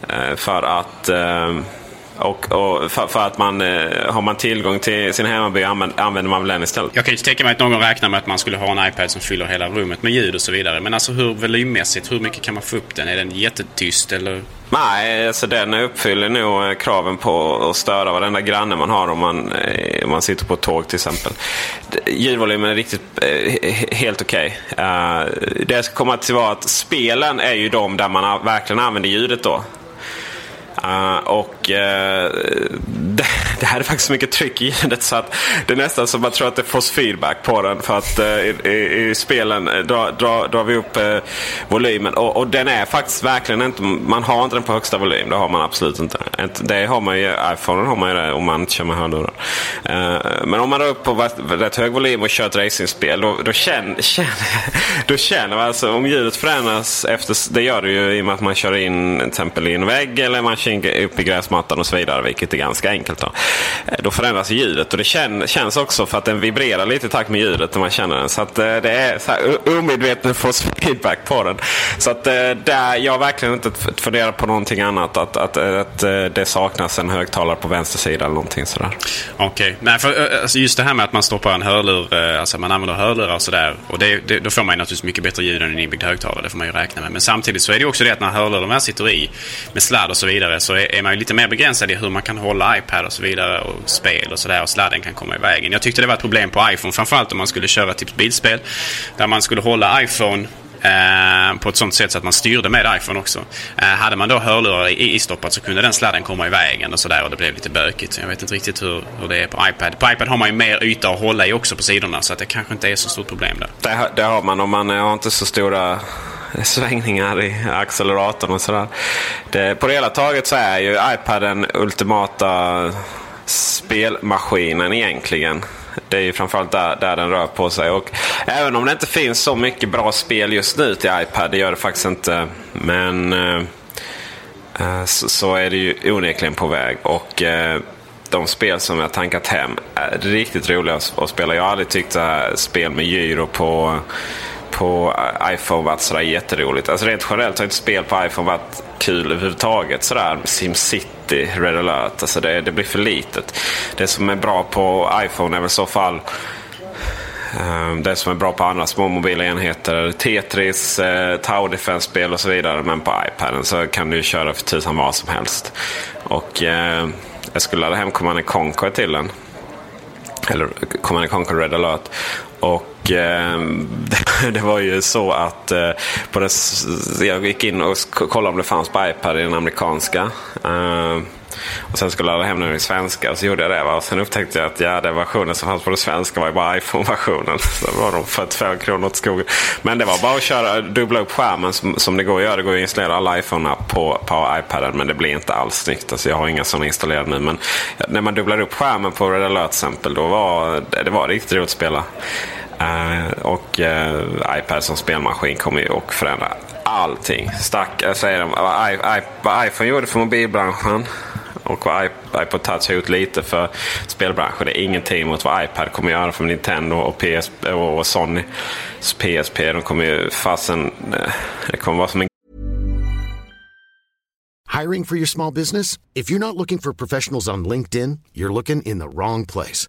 Eh, för att eh, och, och för, för, att man eh, har man tillgång till sin hemmaby använder, använder man väl den istället. Jag kan ju tänka mig att någon räknar med att man skulle ha en iPad som fyller hela rummet med ljud och så vidare. Men alltså hur volymmässigt, hur mycket kan man få upp den? Är den jättetyst eller? Nej, alltså den uppfyller nog eh, kraven på att störa varenda granne man har om man, eh, om man sitter på ett tåg till exempel. Ljudvolymen är riktigt helt okej. Okay. Det jag ska komma till var att spelen är ju de där man verkligen använder ljudet då. Uh, och uh, det, det, här är faktiskt så mycket tryck i ljudet så att det är nästan som man tror att det får feedback på den. För att eh, i, i, i, spelen drar dra, dra vi upp eh, volymen. Och, och, den är faktiskt verkligen inte, man har inte den på högsta volym. Det har man absolut inte. Det har man ju, iPhone har man ju det om man inte kör med hörlurar. men om man drar upp på rätt hög volym och kör ett racingspel då, då, känner, känner, då känner man alltså om ljudet förändras efter, det gör det ju i och med att man kör in till exempel i en vägg eller man kör upp i gräsmattan och så vidare. Vilket är ganska enkelt. Då, Eh, då förändras ljudet och det kän, känns också för att den vibrerar lite i takt med ljudet när man känner den. Så att eh, det är så här, omedveten feedback på den. Så att eh, där, jag har verkligen inte funderat på någonting annat. Att, att, eh, att, eh, det saknas en högtalare på vänster sida eller någonting sådär. Okej, okay. för alltså just det här med att man stoppar en hörlur, alltså man använder hörlurar och sådär. Och det, det, då får man naturligtvis mycket bättre ljud än en inbyggd högtalare. Det får man ju räkna med. Men samtidigt så är det också det att när hörlurarna sitter i med sladd och så vidare så är, är man ju lite mer begränsad i hur man kan hålla iPad och så vidare och spel och sådär och sladden kan komma i vägen. Jag tyckte det var ett problem på iPhone framförallt om man skulle köra typ bilspel där man skulle hålla iPhone Eh, på ett sånt sätt så att man styrde med iPhone också. Eh, hade man då hörlurar istoppat så kunde den sladden komma i vägen och sådär och det blev lite bökigt. Jag vet inte riktigt hur, hur det är på iPad. På iPad har man ju mer yta att hålla i också på sidorna så att det kanske inte är så stort problem där. Det, det har man om man eh, har inte så stora svängningar i acceleratorn och sådär. Det, på det hela taget så är ju iPad den ultimata spelmaskinen egentligen. Det är ju framförallt där, där den rör på sig. Och även om det inte finns så mycket bra spel just nu till iPad, det gör det faktiskt inte. Men eh, eh så, så, är det ju onekligen på väg. Och eh, de spel som jag tankat hem är riktigt roliga att spela. Jag har aldrig tyckt att spel med gyro på på eh, iPhone varit sådär jätteroligt. Alltså rent generellt har inte spel på iPhone varit kul överhuvudtaget. Sådär SimCity, Red alert. Alltså det, det blir för litet. Det som är bra på iPhone är väl i så fall eh, det som är bra på andra små mobila enheter. Tetris, eh, Tower Defense-spel och så vidare. Men på iPaden så kan du köra för tusan vad som helst. Och eh, jag skulle ladda hem Command Conquer till den. Eller Command Conquer Red alert. Och eh, det var ju så att eh, på det, jag gick in och kollade om det fanns på iPad i den amerikanska. Eh, och sen skulle jag ladda hem den i svenska och så gjorde jag det. Va? Och sen upptäckte jag att ja, den versionen som fanns på den svenska var ju bara iPhone-versionen. Så var de 45 kronor åt skogen. Men det var bara att köra, dubbla upp skärmen som, som det går att göra. Det går att installera alla iPhone-app på, på iPaden men det blir inte alls snyggt. Alltså, jag har inga sådana installerade nu. Men när man dubblar upp skärmen på Red Alert exempel då var det var riktigt roligt att spela. Uh, och uh, iPad som spelmaskin kommer ju att förändra allting. Stack, jag säger vad, I, I, vad iPhone gjorde för mobilbranschen och vad iPod Touch har gjort lite för spelbranschen. Det är ingenting mot vad iPad kommer göra för Nintendo och, PS, och Sony. PSP. De kommer ju fasen... Eh, det kommer vara som en... Hiring for your small business? If you're not looking for professionals on LinkedIn, you're looking in the wrong place.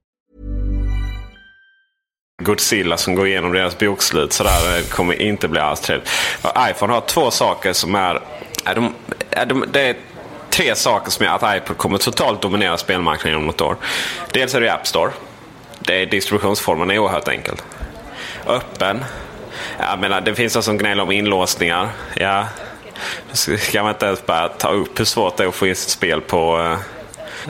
Godzilla som går igenom deras bokslut sådär eh, kommer inte bli alls trevligt. iPhone har två saker som är... är, de, är de, det är tre saker som gör att iPod kommer totalt dominera spelmarknaden om något år. Dels är det App Store det är, distributionsformen är oerhört enkel. Öppen. Jag menar, det finns de som gnäller om inlåsningar. Ja, ska man inte ens bara ta upp hur svårt det är att få in sitt spel på eh,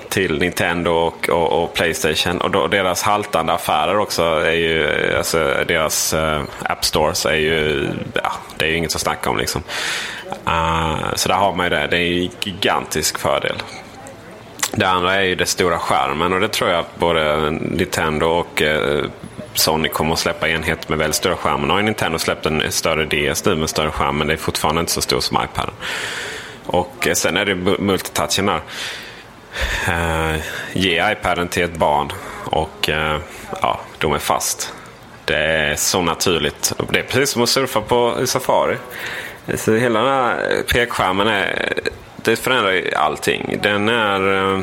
till Nintendo och, och, och Playstation. Och då, deras haltande affärer också är ju, alltså deras uh, App Stores är ju, ja, det är ju inget att snacka om liksom. Uh, så där har man ju det. Det är en gigantisk fördel. Det andra är ju den stora skärmen och det tror jag att både Nintendo och eh, Sony kommer att släppa enhet med väldigt stora skärmar. Nu har ju Nintendo släppt en större DS nu med större skärm men det är fortfarande inte så stor som iPaden. Och eh, sen är det multitouchen där. Eh, ge iPaden till ett barn och eh, ja, de är fast. Det är så naturligt. Det är precis som att surfa på Safari. Så hela den här pekskärmen är det förändrar allting. Den är... Eh,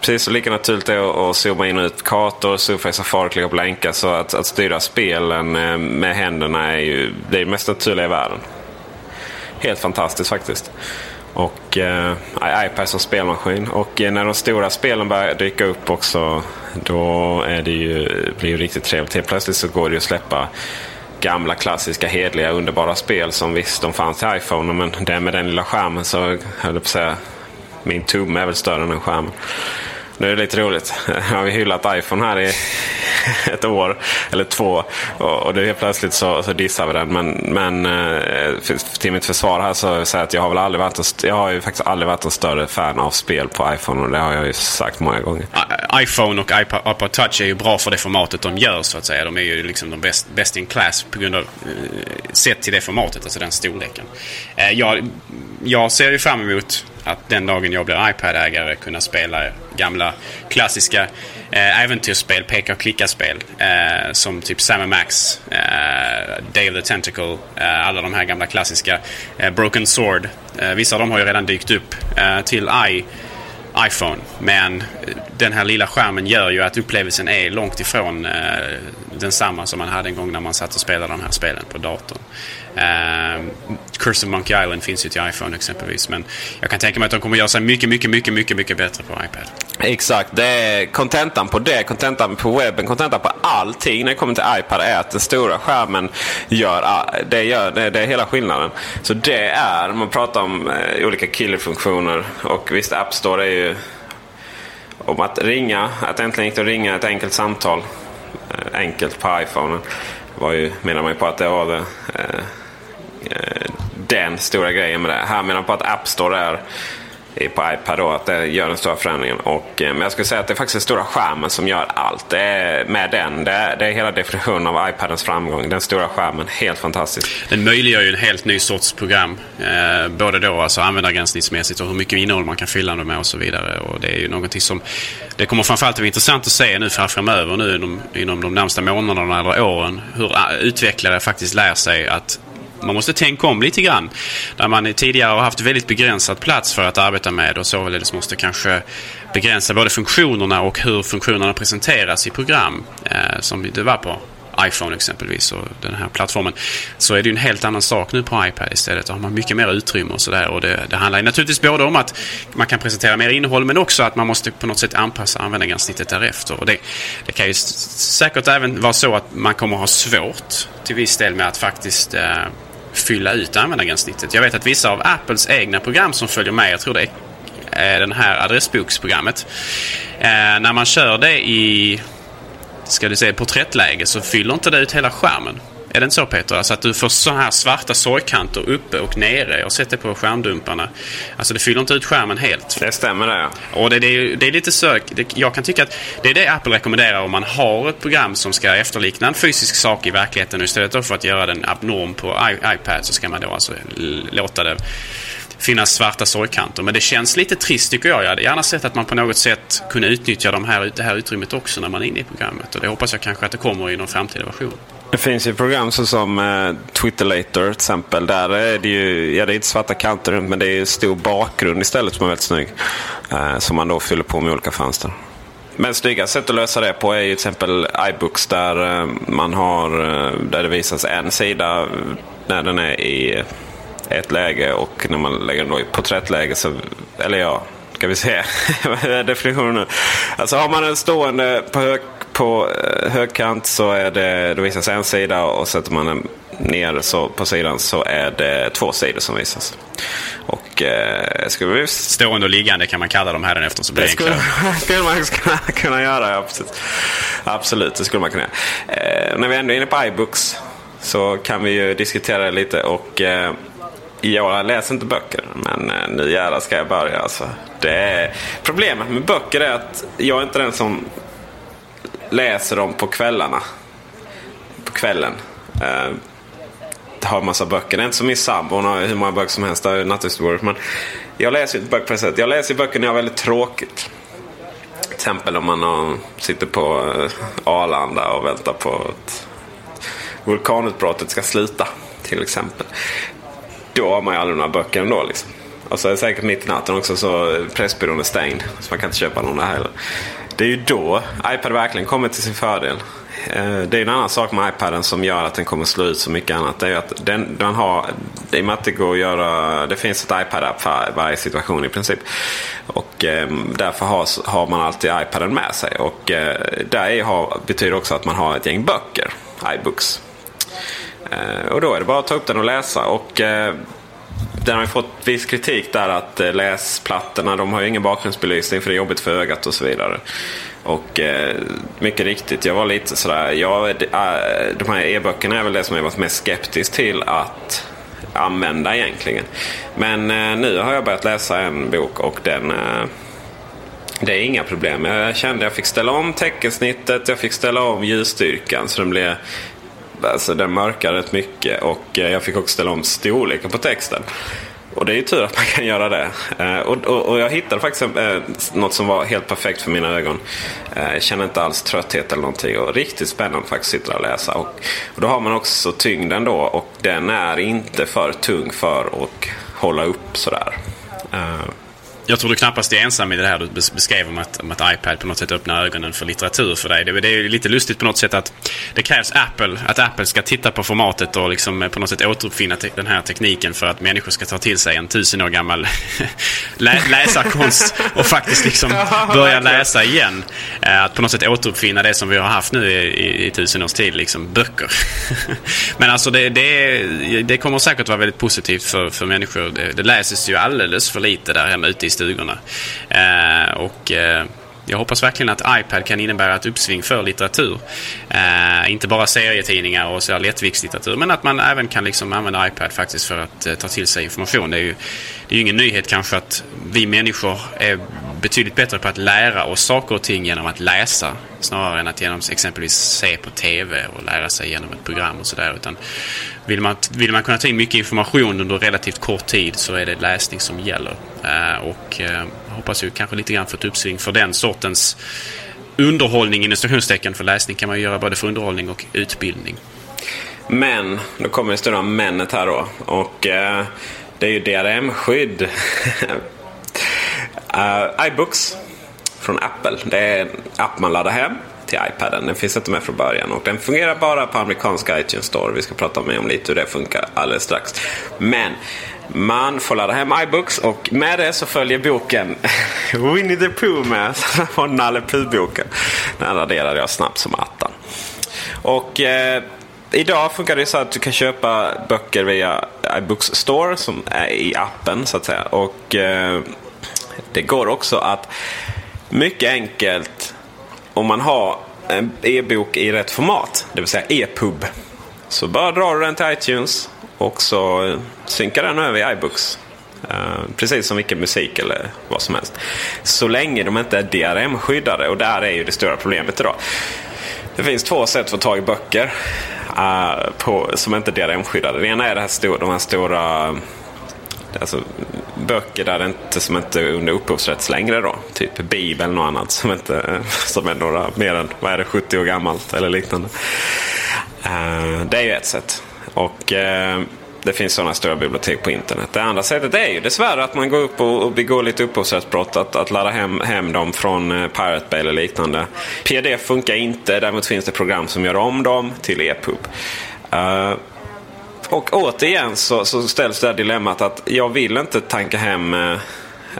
precis så lika naturligt är att zooma in och ut kartor, surfa i Safari, klicka på länkar. Så att, att styra spelen med händerna är ju det, är det mest naturliga i världen. Helt fantastiskt faktiskt. Och eh, iPad som spelmaskin. Och eh, när de stora spelen börjar dyka upp också. Då är det ju, blir det riktigt trevligt. Helt plötsligt så går det ju att släppa gamla klassiska hedliga underbara spel som visst de fanns till iPhone. Men det med den lilla skärmen så höll jag på att säga. Min tumme är väl större än den skärmen. Nu är det lite roligt. Nu har vi hyllat iPhone här i ett år eller två. Och, det helt plötsligt så, så dissar vi den. Men, men eh, till mitt försvar här så säger jag att jag har väl aldrig varit en, jag har ju faktiskt aldrig varit en större fan av spel på iPhone. Och det har jag ju sagt många gånger. Eh, iPhone och iPod, iPod Touch är ju bra för det formatet de gör så att säga. De är ju liksom de best, best in class på grund av eh, sett till det formatet, alltså den storleken. Jag, jag ser ju fram emot att den dagen jag blir iPad-ägare kunna spela gamla klassiska eh, äventyrsspel, peka och klicka-spel. Eh, som typ Sam Max, eh, Day of the Tentacle, eh, alla de här gamla klassiska. Eh, Broken Sword. Eh, vissa av dem har ju redan dykt upp eh, till i iPhone. Men eh, den här lilla skärmen gör ju att upplevelsen är långt ifrån eh, densamma som man hade en gång när man satt och spelade de här spelen på datorn. Uh, Curse of Monkey Island finns ju till iPhone exempelvis. Men jag kan tänka mig att de kommer göra sig mycket, mycket, mycket, mycket, mycket bättre på iPad. Exakt. Det är kontentan på det, kontentan på webben, kontentan på allting när det kommer till iPad är att den stora skärmen gör, ah, det, gör, det, det är hela skillnaden. Så det är, man pratar om eh, olika killerfunktioner och visst App Store är ju om att ringa, att äntligen gick det att ringa ett enkelt samtal eh, enkelt på iPhone. var ju, menar man ju på att det var det, eh, Eh, den stora grejen med det. Här menar på att App Store är på iPad då, att det gör den stora förändringen. Och, eh, men jag skulle säga att det är faktiskt den stora skärmen som gör allt. Det är, med den, det är, det är hela definitionen av iPadens framgång. Den stora skärmen, helt fantastisk. Den möjliggör ju en helt ny sorts program. Eh, både då alltså användargränssnittsmässigt och hur mycket innehåll man kan fylla dem med och så vidare. Och det är ju någonting som det kommer framförallt att bli intressant att se nu framöver nu inom, inom de närmsta månaderna eller åren. Hur eh, utvecklare faktiskt lär sig att man måste tänka om lite grann. Där man tidigare har haft väldigt begränsad plats för att arbeta med och således måste kanske begränsa både funktionerna och hur funktionerna presenteras i program. Eh, som det var på iPhone exempelvis och den här plattformen. Så är det ju en helt annan sak nu på iPad istället. Då har man mycket mer utrymme och sådär. Och det, det handlar naturligtvis både om att man kan presentera mer innehåll men också att man måste på något sätt anpassa användargränssnittet därefter. Och det, det kan ju säkert även vara så att man kommer ha svårt till viss del med att faktiskt eh, fylla ut användargränssnittet. Jag vet att vissa av Apples egna program som följer med, jag tror det är den här adressboksprogrammet. Eh, när man kör det i ska du säga, porträttläge så fyller inte det ut hela skärmen. Är det inte så Peter? Alltså att du får så här svarta sorgkanter uppe och nere. Jag har sett det på skärmdumparna. Alltså det fyller inte ut skärmen helt. Det stämmer det. Och det, det, det är lite sök. jag kan tycka att det är det Apple rekommenderar om man har ett program som ska efterlikna en fysisk sak i verkligheten. Och istället för att göra den abnorm på iPad så ska man då alltså låta det finnas svarta sorgkanter. Men det känns lite trist tycker jag. Jag hade gärna sett att man på något sätt kunde utnyttja de här, det här utrymmet också när man är inne i programmet. Och det hoppas jag kanske att det kommer i någon framtida version. Det finns ju program som eh, Twitterlator till exempel. Där är det ju, ja det är inte svarta kanter runt men det är stor bakgrund istället som är väldigt snygg. Eh, som man då fyller på med olika fönster. Men snygga sätt att lösa det på är ju till exempel iBooks där eh, man har eh, där det visas en sida när den är i ett läge och när man lägger den då i porträttläge så, eller ja, ska vi se. Är definitionen nu? Alltså har man en stående på, hög, på eh, högkant så är det, då visas en sida och sätter man ner så på sidan så är det två sidor som visas. Och eh, skulle vi... Stående och liggande kan man kalla dem här efter så blir det skulle, skulle man kunna, kunna göra, ja, precis. Absolut, det skulle man kunna göra. Eh, när vi ändå är inne på iBooks så kan vi ju diskutera det lite och eh, jag läser inte böcker, men eh, nu jävlar ska jag börja. Alltså. Det är... Problemet med böcker är att jag är inte den som läser dem på kvällarna. På kvällen. Eh, har massa böcker. Det är inte som min sambo. Hon har hur många böcker som helst. Det är Nattduksbordet. Men jag läser inte böcker på det sättet. Jag läser böcker när jag har väldigt tråkigt. Till exempel om man har, sitter på eh, Arlanda och väntar på att vulkanutbrottet ska sluta. Till exempel då har man ju aldrig några böcker ändå. Liksom. Och så är det säkert mitt i natten också så Pressbyrån är stängd. Så man kan inte köpa någon där heller. Det är ju då iPad verkligen kommer till sin fördel. Eh, det är en annan sak med iPaden som gör att den kommer slå ut så mycket annat. Det är att den, den har, i och med att det går att göra, det finns ett iPad-app för varje situation i princip. Och eh, därför har, har man alltid iPaden med sig. Och eh, där har, betyder också att man har ett gäng böcker, iBooks. Eh, och då är det bara att ta upp den och läsa. Och eh, den har ju fått viss kritik där att eh, läsplattorna de har ju ingen bakgrundsbelysning för det är jobbigt för ögat och så vidare. Och eh, mycket riktigt, jag var lite sådär. Jag, eh, de här e-böckerna är väl det som jag varit mest skeptisk till att använda egentligen. Men eh, nu har jag börjat läsa en bok och den eh, det är inga problem. Jag kände att jag fick ställa om teckensnittet, jag fick ställa om ljusstyrkan så den blev Alltså den mörkar rätt mycket och eh, jag fick också ställa om storleken på texten. Och det är ju tur att man kan göra det. Eh, och, och, och, jag hittade faktiskt eh, något som var helt perfekt för mina ögon. Eh, jag känner inte alls trötthet eller någonting. Och riktigt spännande faktiskt att sitta och läsa. Och, och då har man också tyngden då och den är inte för tung för att hålla upp sådär. Eh, jag tror du knappast är ensam i det här du beskrev om att, om att iPad på något sätt öppnar ögonen för litteratur för dig. Det, det är lite lustigt på något sätt att det krävs Apple, att Apple ska titta på formatet och liksom på något sätt återuppfinna den här tekniken för att människor ska ta till sig en tusen år gammal lä läsarkonst och faktiskt liksom börja läsa igen. Eh, att på något sätt återuppfinna det som vi har haft nu i, i, i tusen års tid, liksom böcker. Men alltså det, det, det kommer säkert vara väldigt positivt för, för människor. Det, det läses ju alldeles för lite där hemma ute i stugorna. Eh, och eh, jag hoppas verkligen att iPad kan innebära ett uppsving för litteratur. Eh, inte bara serietidningar och så lättviktslitteratur men att man även kan liksom använda iPad faktiskt för att eh, ta till sig information. Det är ju det är ju ingen nyhet kanske att vi människor är betydligt bättre på att lära oss saker och ting genom att läsa snarare än att genom exempelvis se på TV och lära sig genom ett program och sådär. Utan vill man, vill man kunna ta in mycket information under relativt kort tid så är det läsning som gäller. Eh, och eh, hoppas ju kanske lite grann få ett uppsving för den sortens underhållning inom stationstecken. För läsning kan man ju göra både för underhållning och utbildning. Men, då kommer det stora männet här då. Och eh, det är ju DRM-skydd. uh, eh, iBooks från Apple. Det är en app man laddar hem till iPaden. Den finns inte med från början och den fungerar bara på amerikanska iTunes Store. Vi ska prata mer om lite hur det funkar alldeles strax. Men man får ladda hem iBooks och med det så följer boken Winnie the Pooh med. Och Nalle Puh-boken. Den raderade jag snabbt som attan. Och eh, idag funkar det så att du kan köpa böcker via iBooks Store som är i appen så att säga. Och eh, det går också att mycket enkelt om man har en e-bok i rätt format, det vill säga e-pub. Så bara drar du den till iTunes och så eh, synkar den över i iBooks. Uh, precis som vilken musik eller vad som helst. Så länge de inte är DRM-skyddade och där är ju det stora problemet idag. Det finns två sätt att få tag i böcker uh, på, som inte är DRM-skyddade. Det ena är det här stora, de här stora alltså, böcker där det inte, som inte är under upphovsrätt längre då. Typ Bibeln och annat som, inte, som är några mer än vad är det, 70 år gammalt eller liknande. Uh, det är ju ett sätt. Och uh, det finns sådana stora bibliotek på internet. Det andra sättet är ju dessvärre att man går upp och, och begår lite upphovsrättsbrott. Att, att ladda hem, hem dem från uh, Pirate Bay eller liknande. PDF funkar inte. Däremot finns det program som gör om dem till EPUB. Uh, och återigen så, så ställs det här dilemmat att jag vill inte tanka hem eh,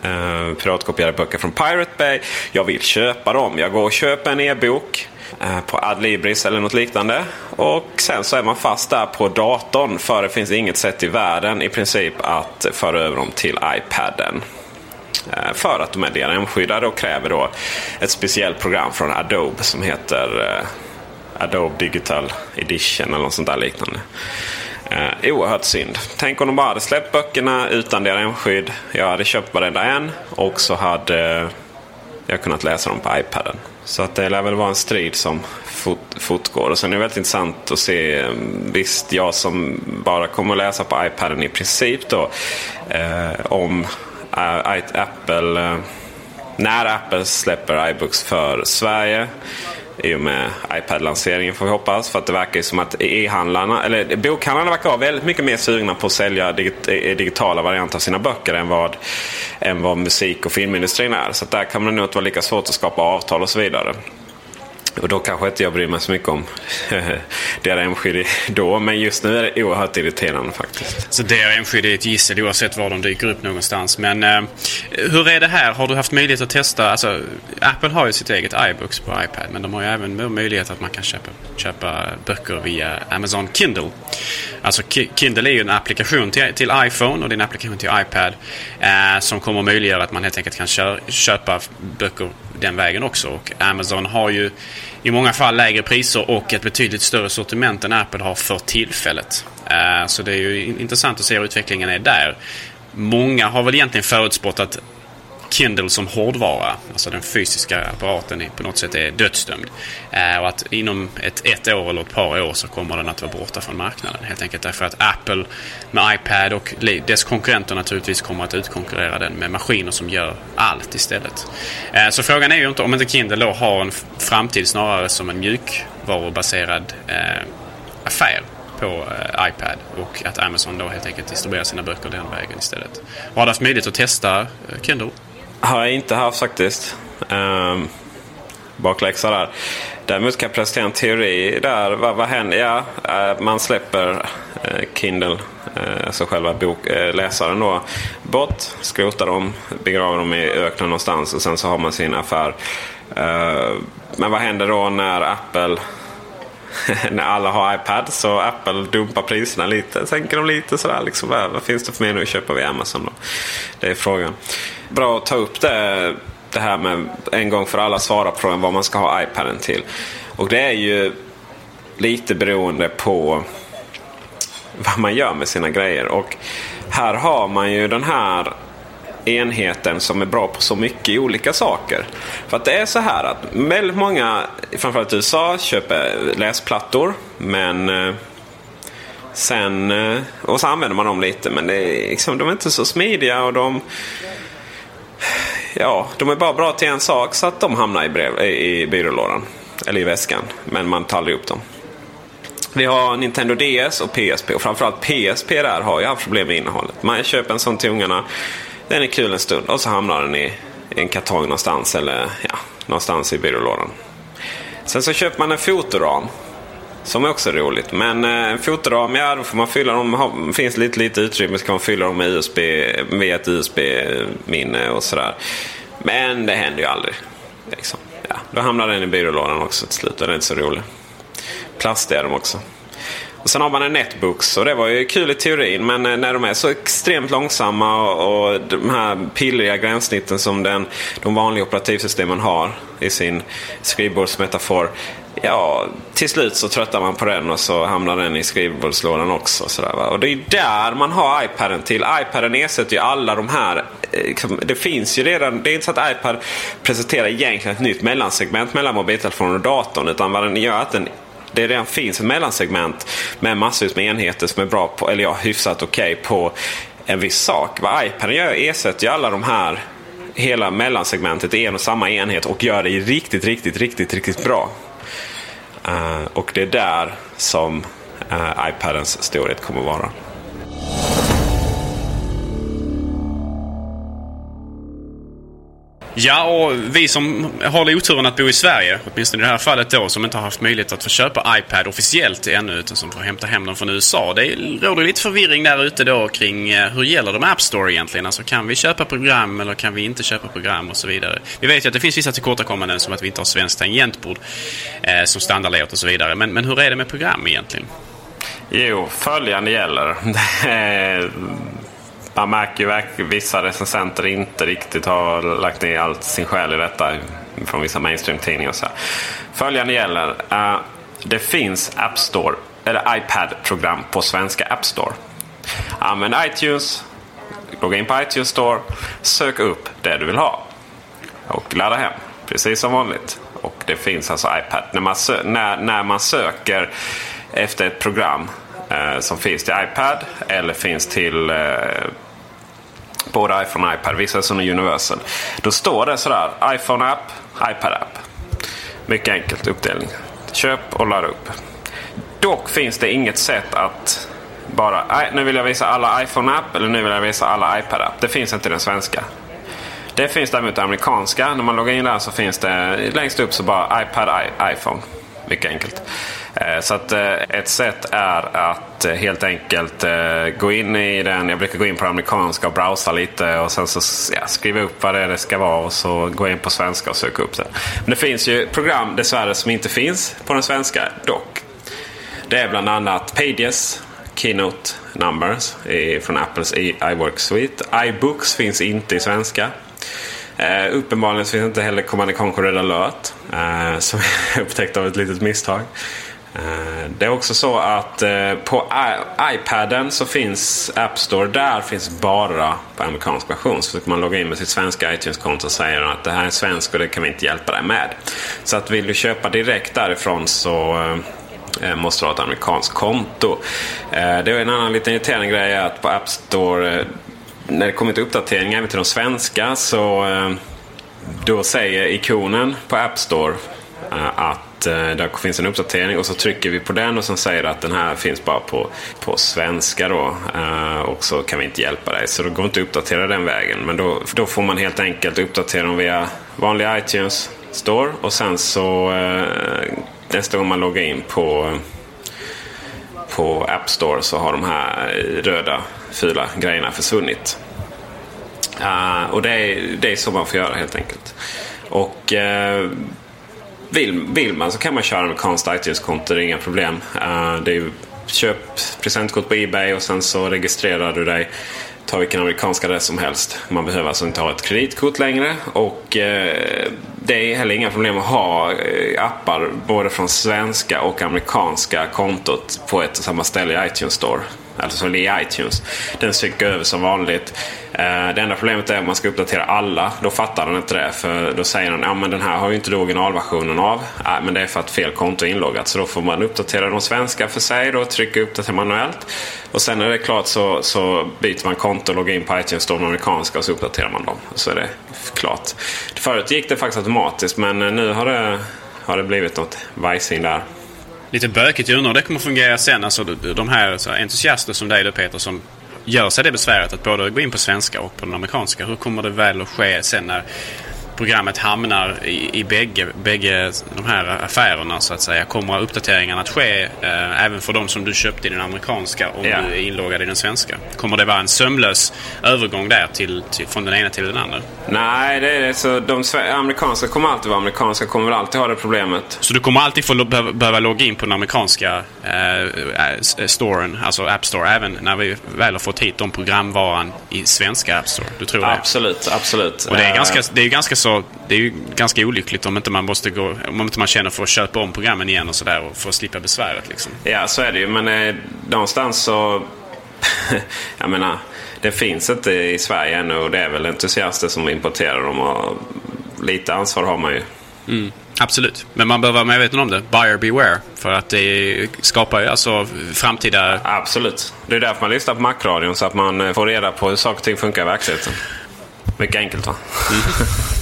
eh, piratkopierade böcker från Pirate Bay. Jag vill köpa dem. Jag går och köper en e-bok eh, på Adlibris eller något liknande. Och sen så är man fast där på datorn för det finns inget sätt i världen i princip att föra över dem till iPaden. Eh, för att de är DRM-skyddade och kräver då ett speciellt program från Adobe som heter eh, Adobe Digital Edition eller något sånt där liknande. Eh, oerhört synd. Tänk om de bara hade släppt böckerna utan DRM-skydd. Jag hade köpt varenda en och så hade eh, jag kunnat läsa dem på iPaden. Så att det lär väl vara en strid som fot, fortgår. Och sen är det väldigt intressant att se. Eh, visst, jag som bara kommer att läsa på iPaden i princip då. Eh, om eh, Apple... Eh, när Apple släpper iBooks för Sverige i och med iPad-lanseringen får vi hoppas. För att det verkar ju som att e-handlarna, eller bokhandlarna verkar vara väldigt mycket mer sugna på att sälja eh, digitala varianter av sina böcker än vad, än vad musik och filmindustrin är. Så där kan det nog inte vara lika svårt att skapa avtal och så vidare. Och då kanske inte jag bryr mig så mycket om DRM-skydd då. Men just nu är det oerhört irriterande faktiskt. Så DRM-skydd är ett gissel oavsett var de dyker upp någonstans. Men eh, hur är det här? Har du haft möjlighet att testa? Alltså, Apple har ju sitt eget iBooks på iPad. Men de har ju även möjlighet att man kan köpa, köpa böcker via Amazon Kindle. Alltså Kindle är ju en applikation till, till iPhone och det är en applikation till iPad. Eh, som kommer att möjliggöra att man helt enkelt kan köpa böcker den vägen också. Och Amazon har ju i många fall lägre priser och ett betydligt större sortiment än Apple har för tillfället. Eh, så det är ju intressant att se hur utvecklingen är där. Många har väl egentligen förutspått att Kindle som hårdvara, alltså den fysiska apparaten, på något sätt är dödsdömd. Eh, och att inom ett, ett år eller ett par år så kommer den att vara borta från marknaden. Helt enkelt därför att Apple med iPad och dess konkurrenter naturligtvis kommer att utkonkurrera den med maskiner som gör allt istället. Eh, så frågan är ju inte om inte Kindle då har en framtid snarare som en mjukvarubaserad eh, affär på iPad och att Amazon då helt enkelt distribuerar sina böcker den vägen istället. har du haft möjlighet att testa Kindle? Har jag inte haft faktiskt. Um, bakläxa där. Däremot kan jag presentera en teori där. Vad, vad händer? Ja, eh, man släpper eh, Kindle, eh, alltså själva bok, läsaren då, bort. Skrotar dem, begraver dem i öknen någonstans och sen så har man sin affär. men vad händer då när Apple när alla har iPad så Apple dumpar priserna lite. Sänker dem lite sådär. Liksom, vad finns det för mer nu att köpa via Amazon då? Det är frågan. Bra att ta upp det, det här med en gång för alla svara på frågan vad man ska ha iPaden till. Och det är ju lite beroende på vad man gör med sina grejer. Och här har man ju den här enheten som är bra på så mycket olika saker. För att det är så här att väldigt många, framförallt i USA, köper läsplattor. Men eh, sen, eh, och så använder man dem lite men det är liksom, de är inte så smidiga och de Ja, de är bara bra till en sak så att de hamnar i, brev, i byrålådan. Eller i väskan. Men man tar aldrig upp dem. Vi har Nintendo DS och PSP och framförallt PSP där har ju haft problem med innehållet. Man köper en sån till ungarna. Den är kul en stund och så hamnar den i en kartong någonstans eller ja, någonstans i byrålådan. Sen så köper man en fotoram. Som är också roligt. Men eh, en fotoram, ja då får man fylla dem. Det finns lite, lite utrymme så kan man fylla dem med USB, med ett USB-minne och sådär. Men det händer ju aldrig. Liksom. Ja, då hamnar den i byrålådan också till slut. Den är inte så rolig. Plast är de också. Och sen har man en Netbooks och det var ju kul i teorin men eh, när de är så extremt långsamma och, och de här pillriga gränssnitten som den, de vanliga operativsystemen har i sin skrivbordsmetafor. Ja, till slut så tröttar man på den och så hamnar den i skrivbordslådan också. Sådär, va? Och det är där man har iPaden till. iPaden ersätter ju alla de här. Eh, liksom, det finns ju redan. Det är inte så att iPad presenterar egentligen ett nytt mellansegment mellan mobiltelefonen och datorn. Utan vad den gör är att den det redan finns ett mellansegment med massvis med enheter som är bra på, eller ja, hyfsat okej okay på en viss sak. Vad iPaden gör ersätter ju alla de här hela mellansegmentet i en och samma enhet och gör det riktigt, riktigt, riktigt, riktigt bra. Uh, och det är där som uh, iPadens storhet kommer att vara. Ja, och vi som har oturen att bo i Sverige, åtminstone i det här fallet då, som inte har haft möjlighet att få köpa iPad officiellt ännu, utan som får hämta hem dem från USA. Det råder lite förvirring där ute då kring eh, hur gäller det med App Store egentligen? Alltså kan vi köpa program eller kan vi inte köpa program och så vidare. Vi vet ju att det finns vissa tillkortakommanden som att vi inte har svenskt tangentbord eh, som standardlayout och så vidare. Men, men hur är det med program egentligen? Jo, följande gäller. man märker ju att vissa recensenter inte riktigt har lagt ner allt sin själ i detta. Från vissa mainstream-tidningar. Så här. Följande gäller. Uh, det finns App Store, eller iPad-program på svenska App Store. Använd iTunes, logga in på iTunes Store, sök upp det du vill ha. Och ladda hem, precis som vanligt. Och det finns alltså iPad. När man, när, när man söker efter ett program Eh, som finns till iPad eller finns till eh, både iPhone och iPad. Vissa är sådana Universal. Då står det sådär iPhone app, iPad app. Mycket enkelt uppdelning. Köp och ladda upp. Dock finns det inget sätt att bara, nu vill jag visa alla iPhone-app eller nu vill jag visa alla iPad-app. Det finns inte i den svenska. Det finns däremot den amerikanska. När man loggar in där så finns det längst upp så bara iPad, I, iPhone. Mycket enkelt. Eh, så att eh, ett sätt är att eh, helt enkelt gå in i den. Jag brukar gå in på amerikanska och browsa lite och sen så ja, skriva upp vad det, är det ska vara och så gå in på svenska och söka upp det. Men det finns ju program dessvärre som inte finns på den svenska dock. Det är bland annat Pages, Keynote Numbers från Apples iWork Suite. iBooks finns inte i svenska. Uh, uppenbarligen finns inte heller Command Conquer Red Alert. Uh, som jag upptäckte av ett litet misstag. Eh, det är också så att eh, på I iPaden så finns App Store. Där finns bara på amerikansk version. Så kan man logga in med sitt svenska iTunes-konto och säga att det här är svensk och det kan vi inte hjälpa dig med. Så att vill du köpa direkt därifrån så eh, måste du ha ett amerikanskt konto. Det är en annan liten irriterande grej att på App Store när det kommer till uppdateringar även till de svenska så då säger ikonen på App Store att att eh, det finns en uppdatering och så trycker vi på den och så säger att den här finns bara på, på svenska då. Eh, och så kan vi inte hjälpa dig. Så då går inte att uppdatera den vägen. Men då, då får man helt enkelt uppdatera dem via vanlig iTunes Store. Och sen så eh, nästa gång man loggar in på på App Store så har de här röda fula grejerna försvunnit. Uh, och det är, det är så man får göra helt enkelt. Och uh, vill, vill man så kan man köra med konst iTunes-konto, det är inga problem. Uh, det är köp presentkort på Ebay och sen så registrerar du dig. Ta vilken amerikansk adress som helst. Man behöver alltså inte ha ett kreditkort längre. Och eh, det är heller inga problem att ha eh, appar både från svenska och amerikanska kontot på ett och samma ställe i iTunes Store. Alltså i iTunes. Den synkar över som vanligt. Eh, det enda problemet är om man ska uppdatera alla. Då fattar den inte det. För då säger den ja den här har ju inte du originalversionen av. Nej, men det är för att fel konto är inloggat. Så då får man uppdatera de svenska för sig. Då trycka uppdatera manuellt. Och sen när det är klart så, så byter man konto och loggar in på iTunes Store amerikanska och så uppdaterar man dem. Så är det klart. Förut gick det faktiskt automatiskt men nu har det, har det blivit något vajsing där lite bökigt. Jag undrar hur det kommer fungera sen. Alltså, de här så entusiaster som dig då Peter som gör sig det besväret att både gå in på svenska och på den amerikanska. Hur kommer det väl att ske sen när programmet hamnar i, i bägge, bägge de här affärerna så att säga. Kommer uppdateringarna att ske eh, även för de som du köpte i den amerikanska om ja. du är inloggad i den svenska? Kommer det vara en sömlös övergång där till, till, från den ena till den andra? Nej, det är det. Så de amerikanska kommer alltid vara amerikanska. Kommer väl alltid ha det problemet. Så du kommer alltid få behöva, behöva logga in på den amerikanska eh, eh, storen, alltså App Store, även när vi väl har fått hit de programvaran i svenska App Store? Du tror det? Absolut, absolut. Och det är ganska, det är ganska så så det är ju ganska olyckligt om inte man måste gå, om inte man känner för att köpa om programmen igen och sådär för att slippa besväret liksom. Ja, så är det ju. Men eh, någonstans så... jag menar, det finns inte i Sverige ännu och det är väl entusiaster som importerar dem och lite ansvar har man ju. Mm. Absolut, men man bör vara medveten om det. Buyer beware. För att det skapar ju alltså framtida... Absolut. Det är därför man lyssnar på Macradion så att man eh, får reda på hur saker och ting funkar i verkligheten. Mycket enkelt va? Mm.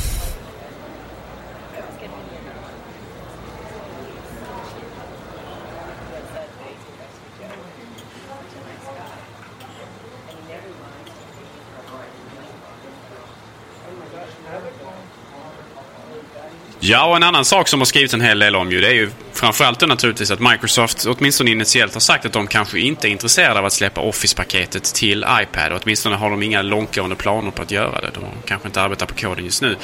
Ja, och en annan sak som har skrivits en hel del om ju, det är ju framförallt naturligtvis att Microsoft åtminstone initiellt har sagt att de kanske inte är intresserade av att släppa Office-paketet till iPad. Och åtminstone har de inga långtgående planer på att göra det. De kanske inte arbetar på koden just nu.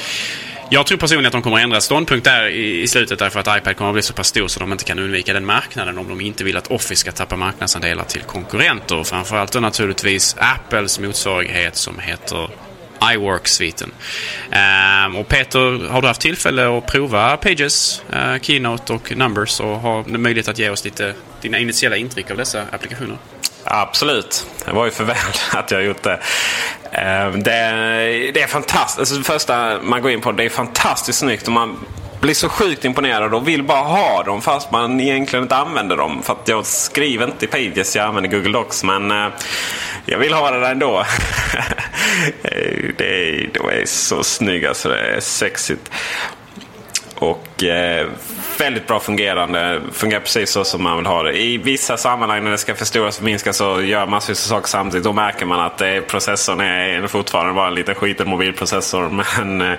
Jag tror personligen att de kommer att ändra ståndpunkt där i, slutet därför att iPad kommer att bli så pass stor så de inte kan undvika den marknaden om de inte vill att Office ska tappa marknadsandelar till konkurrenter. Framförallt då naturligtvis Apples motsvarighet som heter iWork-sviten. Um, ehm, och Peter, har du haft tillfälle att prova Pages, uh, Keynote och Numbers och har möjlighet att ge oss lite dina initiala intryck av dessa applikationer? Absolut. Det var ju för väl att jag gjort det. Ehm, det, det är fantastiskt. Alltså det första man går in på det är fantastiskt snyggt. Och man blir så sjukt imponerad och vill bara ha dem fast man egentligen inte använder dem. För att jag skriver inte i Pages, jag använder Google Docs. Men eh, jag vill ha det där ändå. det är, de är så snygga så det är sexigt. Och och eh, väldigt bra fungerande. Fungerar precis så som man vill ha det. I vissa sammanhang när det ska förstoras och minskas så gör massvis av saker samtidigt. Då märker man att eh, processorn är fortfarande bara en liten skiten mobilprocessor. Men,